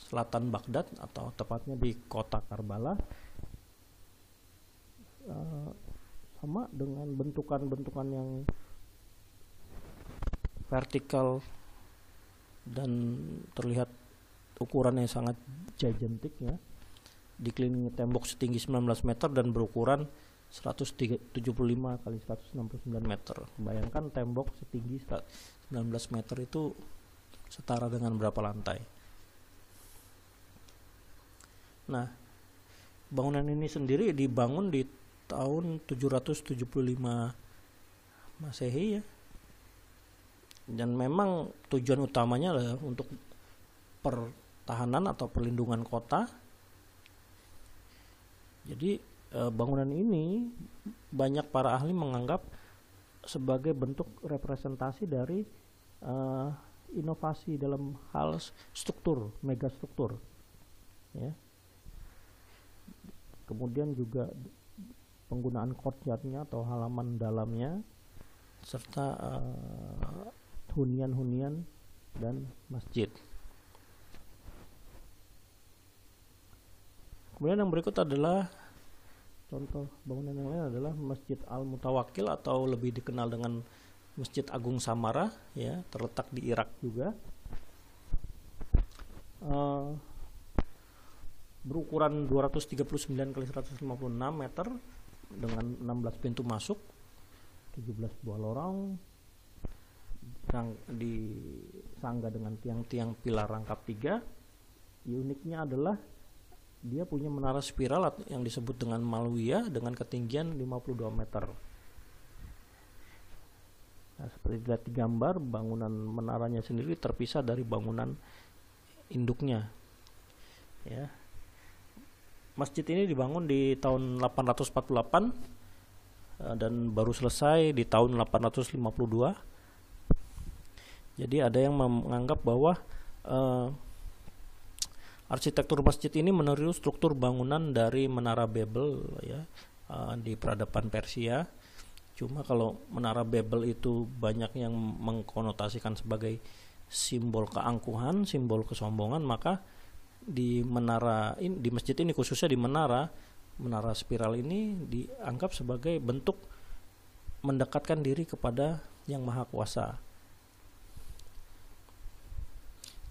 selatan Baghdad atau tepatnya di kota Karbala. Uh, sama dengan bentukan-bentukan yang vertikal dan terlihat ukuran yang sangat gigantic ya dikelilingi tembok setinggi 19 meter dan berukuran 175 kali 169 meter. Bayangkan tembok setinggi 19 meter itu setara dengan berapa lantai. Nah, bangunan ini sendiri dibangun di tahun 775 Masehi ya. Dan memang tujuan utamanya adalah untuk per tahanan atau perlindungan kota. Jadi e, bangunan ini banyak para ahli menganggap sebagai bentuk representasi dari e, inovasi dalam hal struktur, megastruktur. Ya. Kemudian juga penggunaan courtyardnya atau halaman dalamnya serta uh, hunian-hunian dan masjid. Kemudian yang berikut adalah contoh bangunan yang lain adalah Masjid Al Mutawakil atau lebih dikenal dengan Masjid Agung Samara ya terletak di Irak juga. Uh, berukuran 239 kali 156 meter dengan 16 pintu masuk 17 buah lorong yang disangga dengan tiang-tiang pilar rangkap tiga. Uniknya adalah dia punya menara spiral yang disebut dengan Malwia dengan ketinggian 52 meter. Nah, seperti dilihat di gambar, bangunan menaranya sendiri terpisah dari bangunan induknya. Ya. Masjid ini dibangun di tahun 848 eh, dan baru selesai di tahun 852. Jadi ada yang menganggap bahwa uh, Arsitektur masjid ini meniru struktur bangunan dari Menara Babel ya uh, di peradaban Persia. Cuma kalau Menara Babel itu banyak yang mengkonotasikan sebagai simbol keangkuhan, simbol kesombongan, maka di menara ini di masjid ini khususnya di menara menara spiral ini dianggap sebagai bentuk mendekatkan diri kepada yang maha kuasa.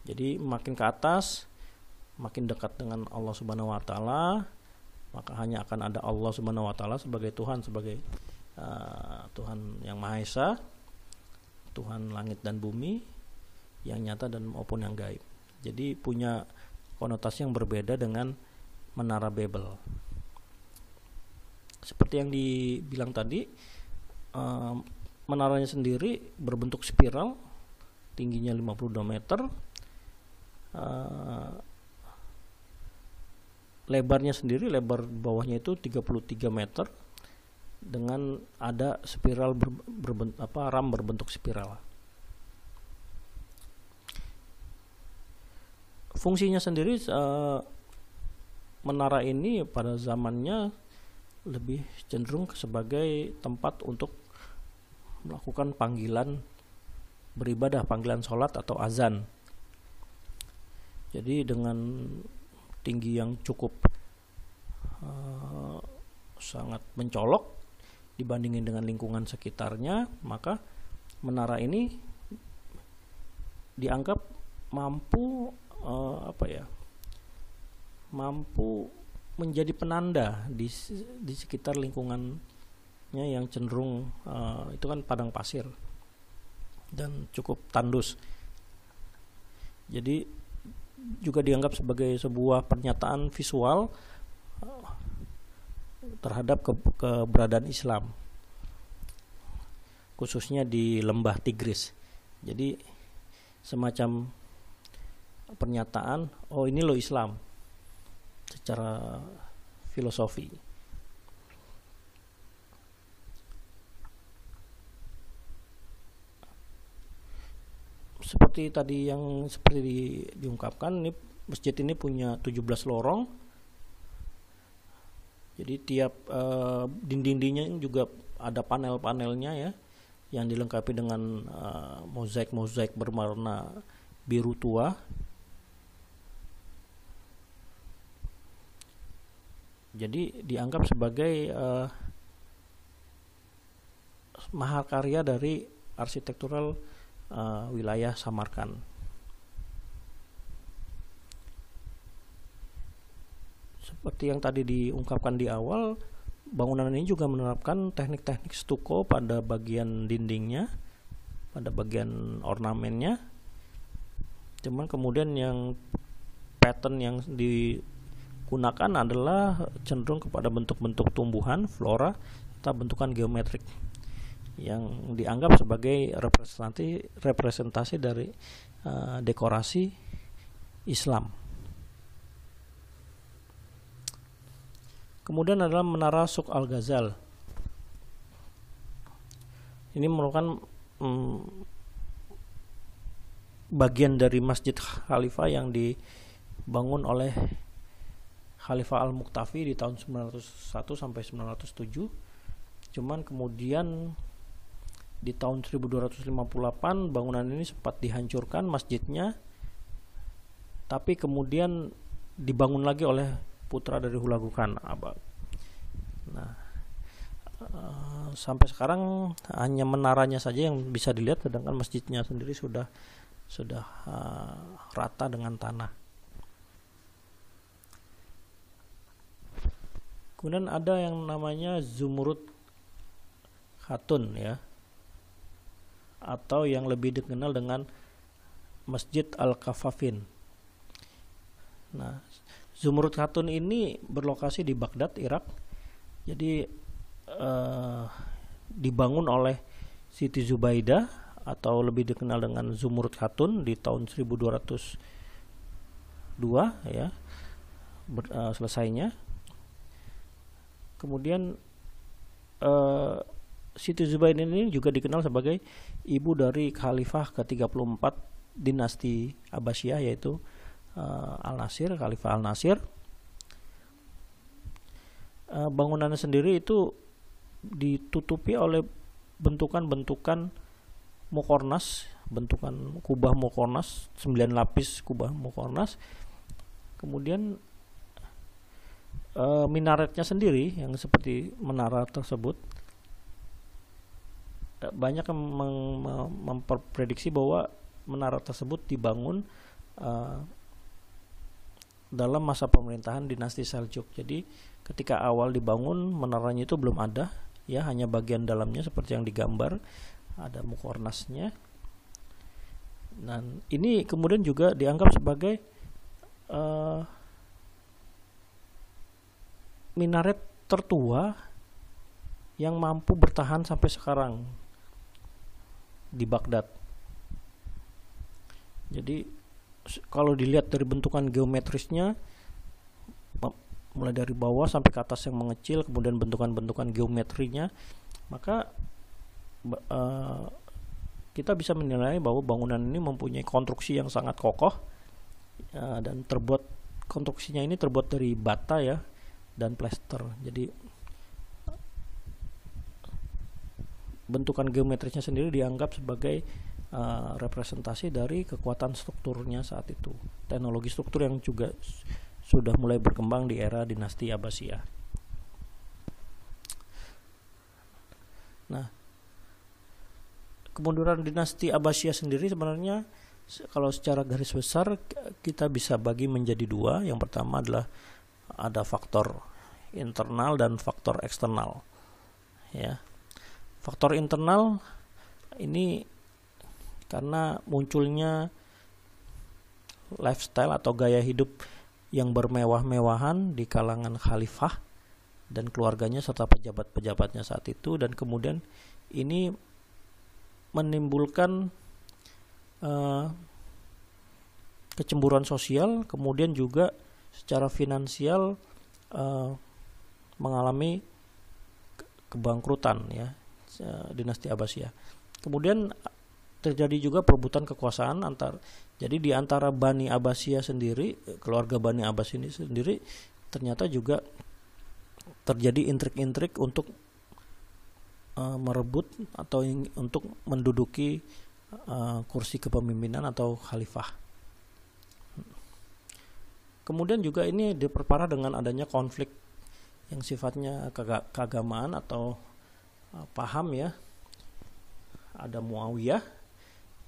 Jadi makin ke atas makin dekat dengan Allah Subhanahu wa taala, maka hanya akan ada Allah Subhanahu wa taala sebagai Tuhan sebagai uh, Tuhan yang Maha Esa, Tuhan langit dan bumi yang nyata dan maupun yang gaib. Jadi punya konotasi yang berbeda dengan menara Babel. Seperti yang dibilang tadi, uh, menaranya sendiri berbentuk spiral, tingginya 52 meter. Uh, lebarnya sendiri lebar bawahnya itu 33 meter dengan ada spiral ber, berbentuk apa ram berbentuk spiral. Fungsinya sendiri uh, menara ini pada zamannya lebih cenderung sebagai tempat untuk melakukan panggilan beribadah, panggilan sholat atau azan. Jadi dengan tinggi yang cukup uh, sangat mencolok dibandingin dengan lingkungan sekitarnya, maka menara ini dianggap mampu uh, apa ya? mampu menjadi penanda di di sekitar lingkungannya yang cenderung uh, itu kan padang pasir dan cukup tandus. Jadi juga dianggap sebagai sebuah pernyataan visual terhadap ke keberadaan Islam khususnya di lembah Tigris. Jadi semacam pernyataan oh ini lo Islam secara filosofi seperti tadi yang seperti di, diungkapkan ini masjid ini punya 17 lorong jadi tiap uh, dinding-dindingnya juga ada panel-panelnya ya yang dilengkapi dengan uh, mozaik-mozaik berwarna biru tua. Jadi dianggap sebagai uh, mahakarya dari arsitektural uh, wilayah Samarkand. seperti yang tadi diungkapkan di awal, bangunan ini juga menerapkan teknik-teknik stuko pada bagian dindingnya, pada bagian ornamennya. Cuman kemudian yang pattern yang digunakan adalah cenderung kepada bentuk-bentuk tumbuhan, flora, atau bentukan geometrik yang dianggap sebagai representasi representasi dari uh, dekorasi Islam. Kemudian adalah Menara Suk Al Ghazal. Ini merupakan hmm, bagian dari Masjid Khalifah yang dibangun oleh Khalifah Al Muktafi di tahun 901 sampai 907. Cuman kemudian di tahun 1258 bangunan ini sempat dihancurkan masjidnya tapi kemudian dibangun lagi oleh putra dari Hulagukan Abad. Nah, uh, sampai sekarang hanya menaranya saja yang bisa dilihat, sedangkan masjidnya sendiri sudah sudah uh, rata dengan tanah. Kemudian ada yang namanya Zumurut Khatun ya, atau yang lebih dikenal dengan Masjid Al Kafafin. Nah, Zumurut Khatun ini berlokasi di Baghdad, Irak. Jadi uh, dibangun oleh Siti Zubaidah atau lebih dikenal dengan Zumurut Khatun di tahun 1202 ya. Ber, uh, selesainya. Kemudian uh, Siti Zubaidah ini juga dikenal sebagai ibu dari khalifah ke-34 dinasti Abbasiyah yaitu uh, Al Nasir, Khalifah Al Nasir. Uh, bangunannya sendiri itu ditutupi oleh bentukan-bentukan mukornas, bentukan kubah mukornas, 9 lapis kubah mukornas. Kemudian uh, minaretnya sendiri yang seperti menara tersebut banyak yang memprediksi bahwa menara tersebut dibangun uh, dalam masa pemerintahan dinasti Seljuk. Jadi ketika awal dibangun menaranya itu belum ada, ya hanya bagian dalamnya seperti yang digambar, ada mukornasnya. Dan ini kemudian juga dianggap sebagai uh, minaret tertua yang mampu bertahan sampai sekarang di Baghdad. Jadi kalau dilihat dari bentukan geometrisnya mulai dari bawah sampai ke atas yang mengecil kemudian bentukan-bentukan geometrinya maka uh, kita bisa menilai bahwa bangunan ini mempunyai konstruksi yang sangat kokoh uh, dan terbuat konstruksinya ini terbuat dari bata ya dan plester jadi bentukan geometrisnya sendiri dianggap sebagai uh, representasi dari kekuatan strukturnya saat itu teknologi struktur yang juga sudah mulai berkembang di era dinasti Abbasiyah nah kemunduran dinasti Abbasiyah sendiri sebenarnya kalau secara garis besar kita bisa bagi menjadi dua. Yang pertama adalah ada faktor internal dan faktor eksternal. Ya. Faktor internal ini karena munculnya lifestyle atau gaya hidup yang bermewah-mewahan di kalangan khalifah dan keluarganya serta pejabat-pejabatnya saat itu. Dan kemudian ini menimbulkan uh, kecemburuan sosial, kemudian juga secara finansial uh, mengalami kebangkrutan ya uh, dinasti Abbasiyah. Kemudian terjadi juga perebutan kekuasaan antar jadi di antara Bani Abbasiyah sendiri keluarga Bani Abbas ini sendiri ternyata juga terjadi intrik-intrik untuk uh, merebut atau untuk menduduki uh, kursi kepemimpinan atau khalifah. Kemudian juga ini diperparah dengan adanya konflik yang sifatnya keagamaan atau paham ya. Ada Muawiyah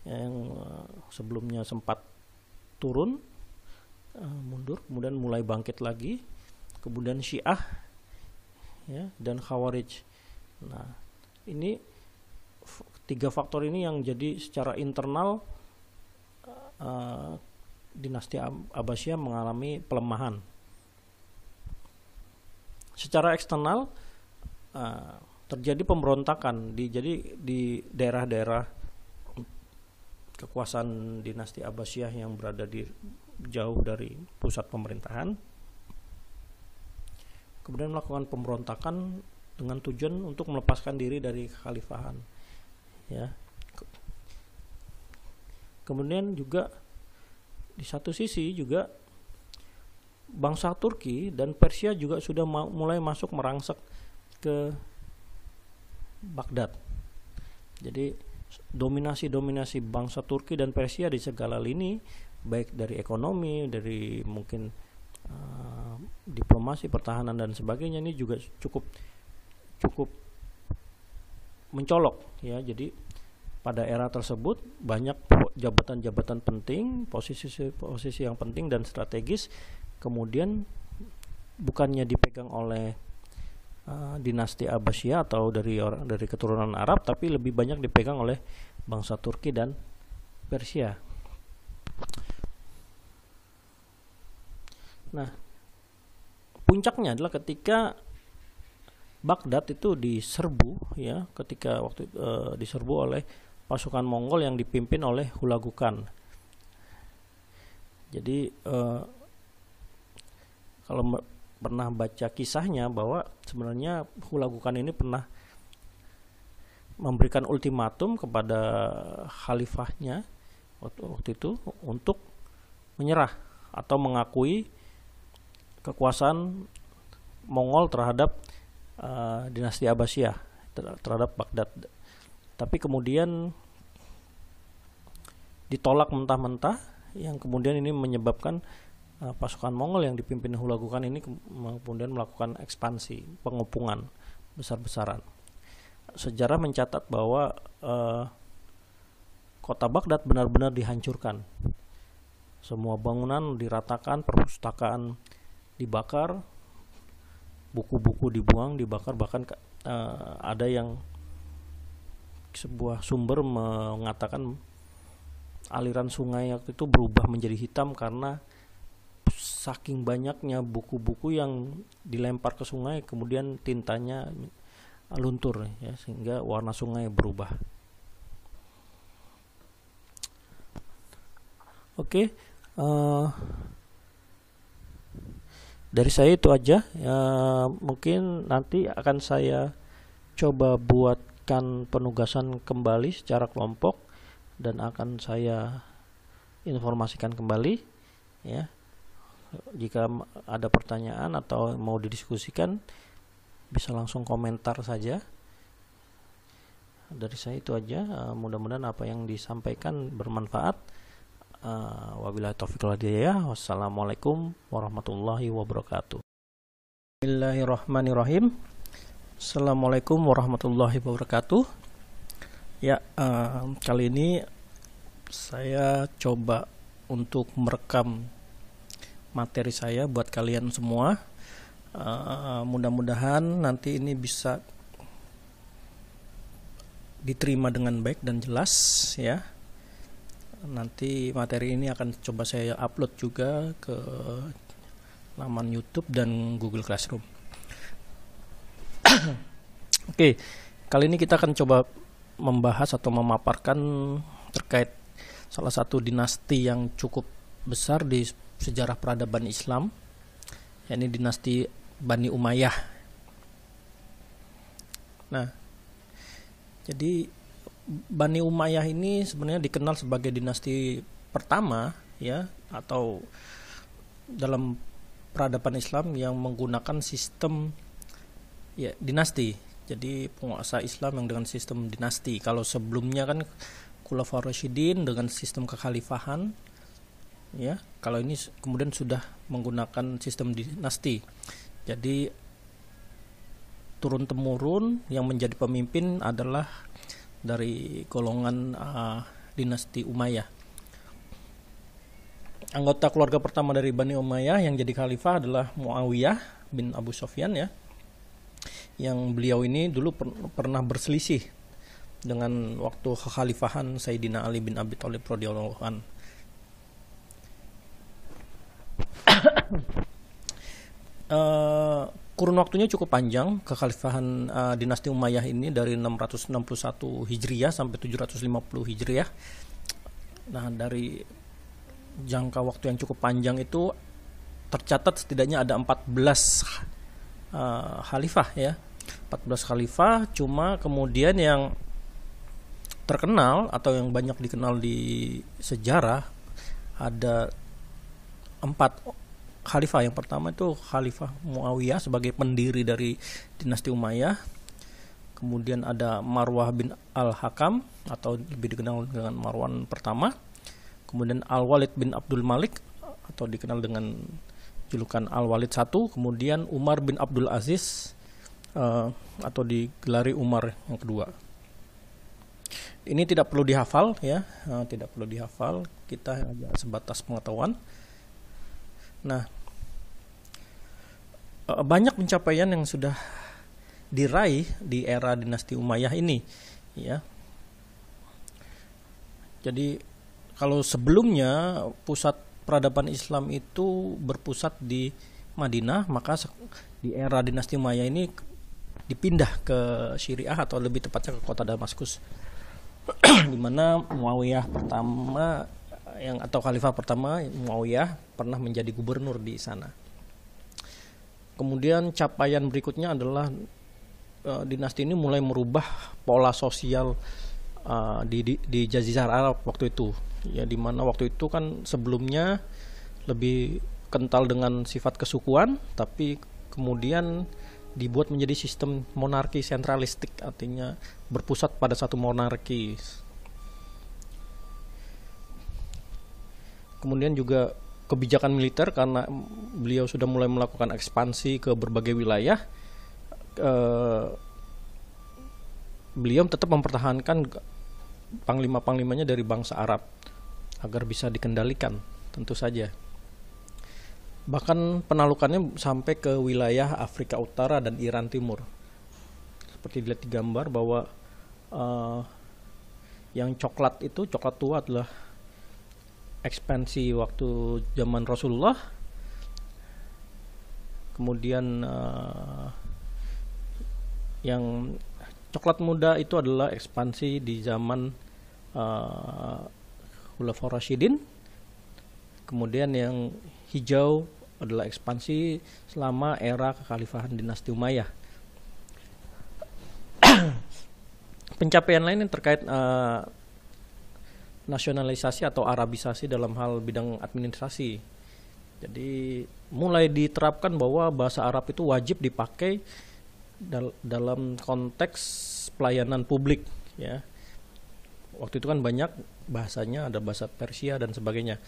yang uh, sebelumnya sempat turun uh, mundur kemudian mulai bangkit lagi. Kemudian Syiah ya dan Khawarij. Nah, ini tiga faktor ini yang jadi secara internal uh, dinasti Abbasiyah mengalami pelemahan. Secara eksternal terjadi pemberontakan di jadi di daerah-daerah kekuasaan dinasti Abbasiyah yang berada di jauh dari pusat pemerintahan. Kemudian melakukan pemberontakan dengan tujuan untuk melepaskan diri dari kekhalifahan ya kemudian juga di satu sisi juga bangsa Turki dan Persia juga sudah mulai masuk merangsek ke Baghdad. Jadi dominasi-dominasi bangsa Turki dan Persia di segala lini baik dari ekonomi dari mungkin uh, diplomasi pertahanan dan sebagainya ini juga cukup cukup mencolok ya. Jadi pada era tersebut banyak jabatan-jabatan penting posisi-posisi yang penting dan strategis kemudian bukannya dipegang oleh uh, dinasti Abbasiyah atau dari orang dari keturunan Arab tapi lebih banyak dipegang oleh bangsa Turki dan Persia. Nah, puncaknya adalah ketika Baghdad itu diserbu ya ketika waktu uh, diserbu oleh pasukan Mongol yang dipimpin oleh Hulagukan. Jadi uh, kalau pernah baca kisahnya bahwa sebenarnya Hulagukan ini pernah memberikan ultimatum kepada khalifahnya waktu, waktu itu untuk menyerah atau mengakui kekuasaan Mongol terhadap uh, dinasti Abbasiyah terhadap Baghdad. Tapi kemudian ditolak mentah-mentah yang kemudian ini menyebabkan uh, pasukan Mongol yang dipimpin Hulagukan ini kemudian melakukan ekspansi, pengepungan besar-besaran. Sejarah mencatat bahwa uh, kota Baghdad benar-benar dihancurkan. Semua bangunan diratakan, perpustakaan dibakar, buku-buku dibuang dibakar bahkan uh, ada yang sebuah sumber mengatakan aliran sungai waktu itu berubah menjadi hitam karena saking banyaknya buku-buku yang dilempar ke sungai kemudian tintanya luntur ya sehingga warna sungai berubah. Oke, okay, uh, eh, dari saya itu aja ya, mungkin nanti akan saya coba buatkan penugasan kembali secara kelompok dan akan saya informasikan kembali ya jika ada pertanyaan atau mau didiskusikan bisa langsung komentar saja. Dari saya itu aja. Uh, mudah-mudahan apa yang disampaikan bermanfaat. Uh, wabillahi taufiq wassalamualaikum warahmatullahi wabarakatuh. Bismillahirrahmanirrahim. Assalamualaikum warahmatullahi wabarakatuh. Ya uh, kali ini saya coba untuk merekam materi saya buat kalian semua uh, mudah-mudahan nanti ini bisa diterima dengan baik dan jelas ya nanti materi ini akan coba saya upload juga ke laman YouTube dan Google Classroom. Oke, kali ini kita akan coba membahas atau memaparkan terkait salah satu dinasti yang cukup besar di sejarah peradaban Islam, yakni dinasti Bani Umayyah. Nah, jadi Bani Umayyah ini sebenarnya dikenal sebagai dinasti pertama ya atau dalam peradaban Islam yang menggunakan sistem ya dinasti. Jadi penguasa Islam yang dengan sistem dinasti. Kalau sebelumnya kan Khulafaur Rasyidin dengan sistem kekhalifahan ya. Kalau ini kemudian sudah menggunakan sistem dinasti. Jadi turun temurun yang menjadi pemimpin adalah dari golongan uh, dinasti Umayyah. Anggota keluarga pertama dari Bani Umayyah yang jadi khalifah adalah Muawiyah bin Abu Sofyan ya. Yang beliau ini dulu per pernah berselisih dengan waktu kekhalifahan Sayyidina Ali bin Abi Thalib radhiyallahu an. Uh, kurun waktunya cukup panjang kekhalifahan uh, dinasti Umayyah ini dari 661 Hijriah sampai 750 Hijriah. Nah, dari jangka waktu yang cukup panjang itu tercatat setidaknya ada 14 uh, khalifah ya. 14 khalifah cuma kemudian yang terkenal atau yang banyak dikenal di sejarah ada empat khalifah. Yang pertama itu khalifah Muawiyah sebagai pendiri dari dinasti Umayyah. Kemudian ada Marwah bin Al-Hakam atau lebih dikenal dengan Marwan pertama. Kemudian Al-Walid bin Abdul Malik atau dikenal dengan julukan Al-Walid satu. Kemudian Umar bin Abdul Aziz uh, atau digelari Umar yang kedua. Ini tidak perlu dihafal ya. Uh, tidak perlu dihafal. Kita hanya sebatas pengetahuan nah Eh, banyak pencapaian yang sudah diraih di era dinasti Umayyah ini ya. Jadi kalau sebelumnya pusat peradaban Islam itu berpusat di Madinah maka di era dinasti Umayyah ini dipindah ke Syriah atau lebih tepatnya ke kota Damaskus. Di mana Muawiyah pertama yang atau khalifah pertama Muawiyah pernah menjadi gubernur di sana Kemudian capaian berikutnya adalah uh, dinasti ini mulai merubah pola sosial uh, di, di di Jazirah Arab waktu itu. Ya di mana waktu itu kan sebelumnya lebih kental dengan sifat kesukuan, tapi kemudian dibuat menjadi sistem monarki sentralistik, artinya berpusat pada satu monarki. Kemudian juga kebijakan militer karena beliau sudah mulai melakukan ekspansi ke berbagai wilayah eh, beliau tetap mempertahankan panglima-panglimanya dari bangsa Arab agar bisa dikendalikan tentu saja. Bahkan penalukannya sampai ke wilayah Afrika Utara dan Iran Timur. Seperti dilihat di gambar bahwa uh, yang coklat itu coklat tua adalah ekspansi waktu zaman Rasulullah kemudian uh, yang coklat muda itu adalah ekspansi di zaman uh, Khulafaur Rashidin kemudian yang hijau adalah ekspansi selama era kekhalifahan dinasti Umayyah. Pencapaian lain yang terkait uh, nasionalisasi atau arabisasi dalam hal bidang administrasi. Jadi mulai diterapkan bahwa bahasa Arab itu wajib dipakai dal dalam konteks pelayanan publik ya. Waktu itu kan banyak bahasanya ada bahasa Persia dan sebagainya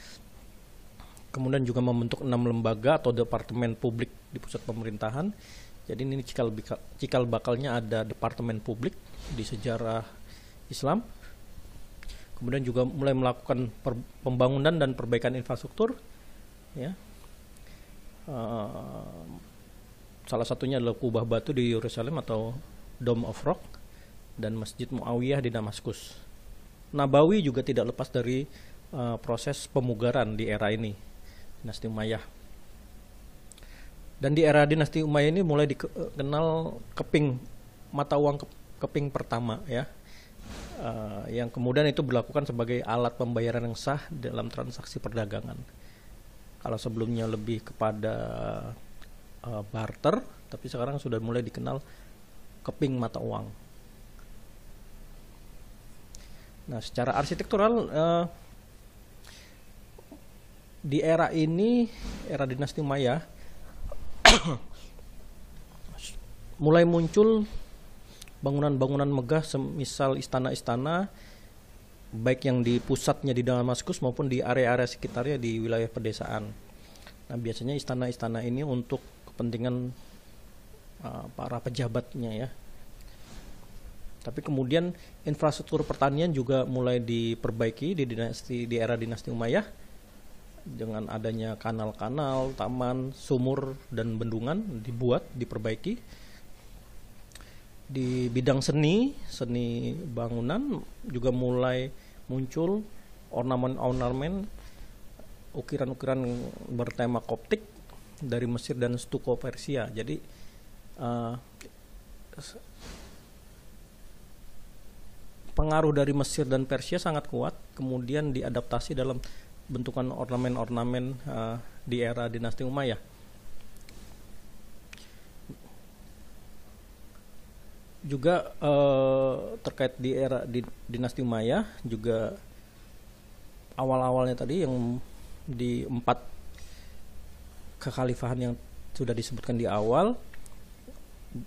kemudian juga membentuk enam lembaga atau departemen publik di pusat pemerintahan. Jadi ini cikal, cikal bakalnya ada departemen publik di sejarah Islam. Kemudian juga mulai melakukan per, pembangunan dan perbaikan infrastruktur. Ya, uh, salah satunya adalah kubah batu di Yerusalem atau Dome of Rock dan Masjid Muawiyah di Damaskus. Nabawi juga tidak lepas dari uh, proses pemugaran di era ini dinasti Umayyah. Dan di era dinasti Umayyah ini mulai dikenal keping mata uang keping pertama ya. Uh, yang kemudian itu berlakukan sebagai alat pembayaran yang sah dalam transaksi perdagangan. Kalau sebelumnya lebih kepada uh, barter, tapi sekarang sudah mulai dikenal keping mata uang. Nah, secara arsitektural uh, di era ini era dinasti Maya mulai muncul bangunan-bangunan megah semisal istana-istana baik yang di pusatnya di Damaskus maupun di area-area sekitarnya di wilayah pedesaan. Nah, biasanya istana-istana ini untuk kepentingan uh, para pejabatnya ya. Tapi kemudian infrastruktur pertanian juga mulai diperbaiki di dinasti di era dinasti Umayyah dengan adanya kanal-kanal, taman, sumur dan bendungan dibuat, diperbaiki. Di bidang seni, seni bangunan juga mulai muncul ornamen-ornamen ukiran-ukiran bertema koptik dari Mesir dan stuko Persia. Jadi uh, pengaruh dari Mesir dan Persia sangat kuat, kemudian diadaptasi dalam bentukan ornamen-ornamen uh, di era dinasti Umayyah. Juga uh, terkait di era di, dinasti Umayyah juga awal-awalnya tadi yang di empat kekhalifahan yang sudah disebutkan di awal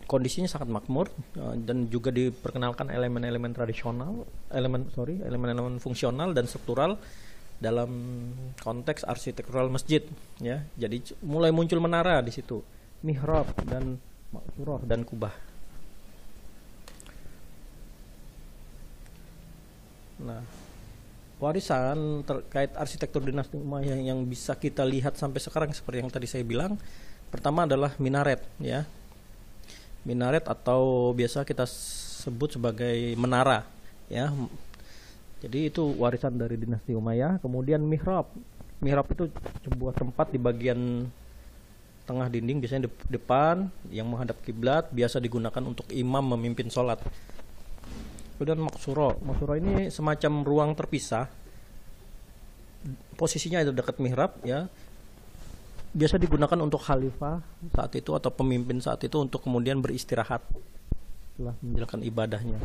kondisinya sangat makmur uh, dan juga diperkenalkan elemen-elemen tradisional, elemen sorry, elemen-elemen fungsional dan struktural dalam konteks arsitektural masjid ya. Jadi mulai muncul menara di situ. Mihrab dan maksurah dan kubah nah warisan terkait arsitektur dinasti Umayyah yang bisa kita lihat sampai sekarang seperti yang tadi saya bilang pertama adalah minaret ya minaret atau biasa kita sebut sebagai menara ya jadi itu warisan dari dinasti Umayyah. Kemudian mihrab. Mihrab itu sebuah tempat di bagian tengah dinding biasanya depan yang menghadap kiblat biasa digunakan untuk imam memimpin sholat. Kemudian maksuro. Maksuro ini semacam ruang terpisah. Posisinya ada dekat mihrab ya. Biasa digunakan untuk khalifah saat itu atau pemimpin saat itu untuk kemudian beristirahat setelah menjalankan ibadahnya.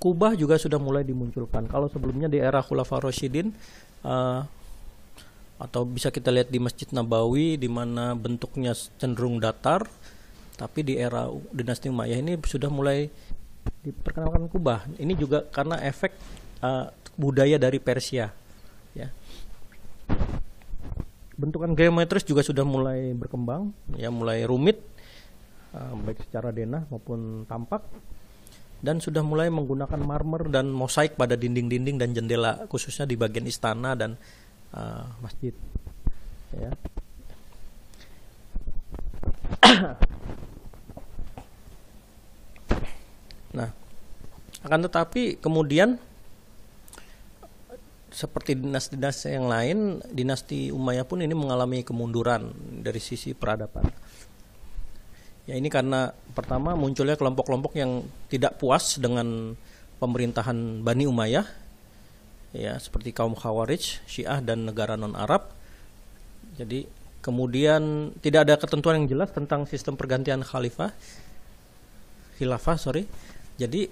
Kubah juga sudah mulai dimunculkan. Kalau sebelumnya di era Khulafaur Rasyidin uh, atau bisa kita lihat di Masjid Nabawi di mana bentuknya cenderung datar, tapi di era dinasti Umayyah ini sudah mulai diperkenalkan kubah. Ini juga karena efek uh, budaya dari Persia, ya. Bentukan geometris juga sudah mulai berkembang, ya mulai rumit, uh, baik secara denah maupun tampak dan sudah mulai menggunakan marmer dan mosaik pada dinding-dinding dan jendela khususnya di bagian istana dan uh, masjid ya nah akan tetapi kemudian seperti dinasti-dinasti yang lain, dinasti Umayyah pun ini mengalami kemunduran dari sisi peradaban. Ya ini karena pertama munculnya kelompok-kelompok yang tidak puas dengan pemerintahan Bani Umayyah ya seperti kaum Khawarij, Syiah dan negara non Arab. Jadi kemudian tidak ada ketentuan yang jelas tentang sistem pergantian khalifah khilafah sorry jadi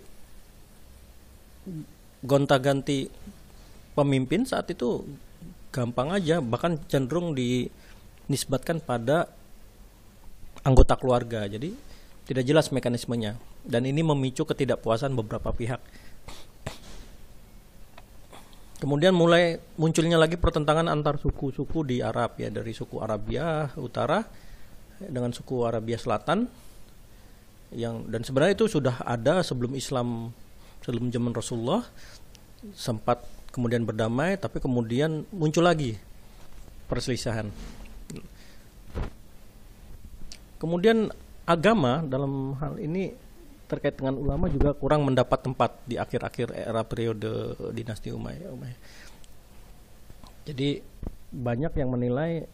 gonta-ganti pemimpin saat itu gampang aja bahkan cenderung dinisbatkan pada anggota keluarga. Jadi tidak jelas mekanismenya. Dan ini memicu ketidakpuasan beberapa pihak. Kemudian mulai munculnya lagi pertentangan antar suku-suku di Arab ya. Dari suku Arabia Utara dengan suku Arabia Selatan yang dan sebenarnya itu sudah ada sebelum Islam sebelum zaman Rasulullah sempat kemudian berdamai tapi kemudian muncul lagi perselisihan. Kemudian agama dalam hal ini terkait dengan ulama juga kurang mendapat tempat di akhir-akhir era periode dinasti Umayyah. Jadi banyak yang menilai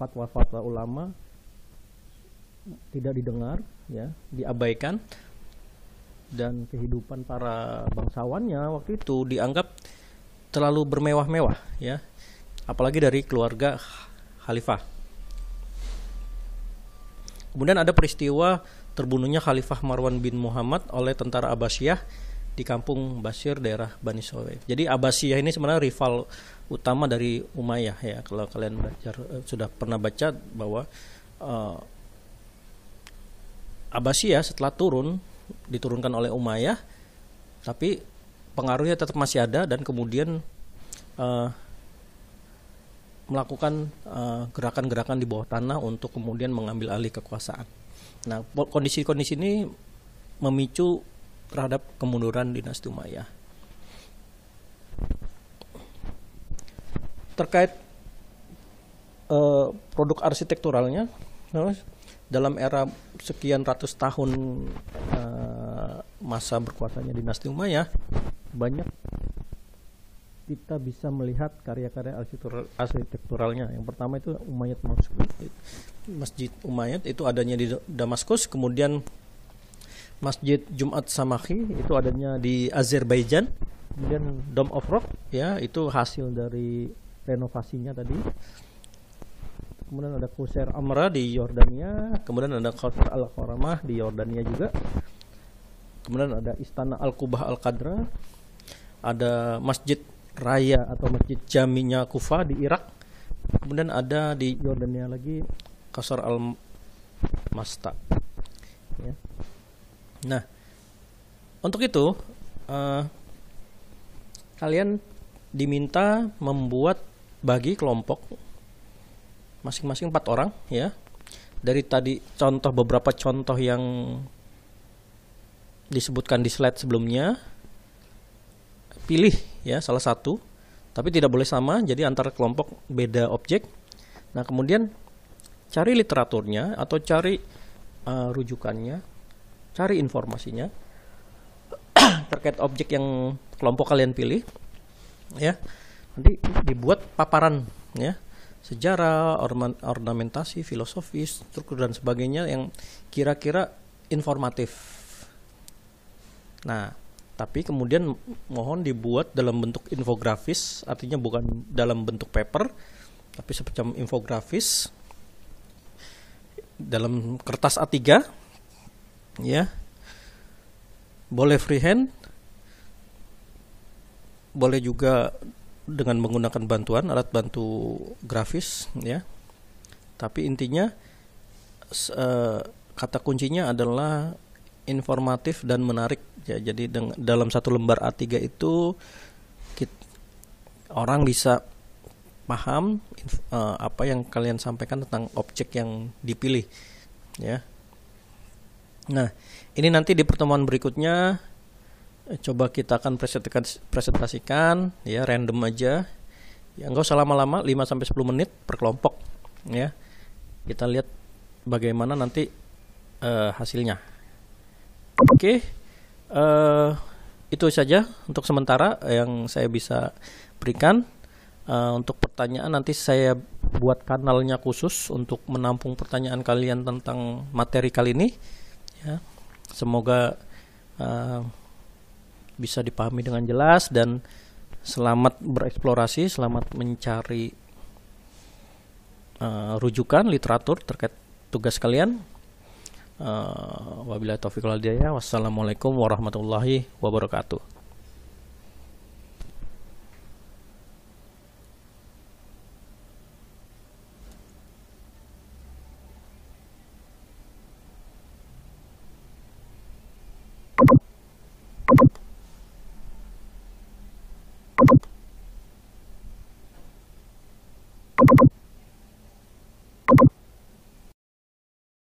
fatwa-fatwa ulama tidak didengar, ya, diabaikan dan kehidupan para bangsawannya waktu itu dianggap terlalu bermewah-mewah, ya, apalagi dari keluarga khalifah. Kemudian ada peristiwa terbunuhnya Khalifah Marwan bin Muhammad oleh tentara Abbasiyah di kampung Basir daerah Bani Suwaif. Jadi Abbasiyah ini sebenarnya rival utama dari Umayyah ya. Kalau kalian baca, eh, sudah pernah baca bahwa uh, Abbasiyah setelah turun diturunkan oleh Umayyah tapi pengaruhnya tetap masih ada dan kemudian uh, melakukan gerakan-gerakan uh, di bawah tanah untuk kemudian mengambil alih kekuasaan. Nah, kondisi-kondisi ini memicu terhadap kemunduran dinasti Umayyah. Terkait uh, produk arsitekturalnya, dalam era sekian ratus tahun uh, masa berkuasanya dinasti Umayyah, banyak kita bisa melihat karya-karya arsitektural, arsitekturalnya. Yang pertama itu Umayyad Masjid, Masjid Umayyad itu adanya di Damaskus, kemudian Masjid Jumat Samahi itu adanya di Azerbaijan, kemudian Dome of Rock ya itu hasil dari renovasinya tadi. Kemudian ada Qusar Amra di Yordania, kemudian ada Qasr Al Kharamah di Yordania juga. Kemudian ada Istana Al Kubah Al Qadra, ada Masjid raya atau masjid jaminya Kufa di Irak. Kemudian ada di Yordania lagi Kasar al Masta. Ya. Nah, untuk itu uh, kalian diminta membuat bagi kelompok masing-masing empat orang ya. Dari tadi contoh beberapa contoh yang disebutkan di slide sebelumnya pilih ya salah satu. Tapi tidak boleh sama jadi antara kelompok beda objek. Nah kemudian cari literaturnya atau cari uh, rujukannya cari informasinya terkait objek yang kelompok kalian pilih ya. Nanti dibuat paparan ya sejarah ornamentasi filosofis struktur dan sebagainya yang kira-kira informatif. Nah tapi kemudian mohon dibuat dalam bentuk infografis artinya bukan dalam bentuk paper tapi semacam infografis dalam kertas A3 ya. Boleh freehand boleh juga dengan menggunakan bantuan alat bantu grafis ya. Tapi intinya uh, kata kuncinya adalah informatif dan menarik ya. Jadi dalam satu lembar A3 itu kita, orang bisa paham uh, apa yang kalian sampaikan tentang objek yang dipilih ya. Nah ini nanti di pertemuan berikutnya eh, coba kita akan presentasikan ya random aja ya nggak usah lama-lama 5 sampai 10 menit per kelompok ya kita lihat bagaimana nanti uh, hasilnya oke okay uh, itu saja untuk sementara yang saya bisa berikan. Uh, untuk pertanyaan nanti saya buat kanalnya khusus untuk menampung pertanyaan kalian tentang materi kali ini. Ya, semoga uh, bisa dipahami dengan jelas dan selamat bereksplorasi, selamat mencari uh, rujukan literatur terkait tugas kalian. Uh, wabillahi taufiq wal. Wassalamualaikum warahmatullahi wabarakatuh. Thank you. Thank you.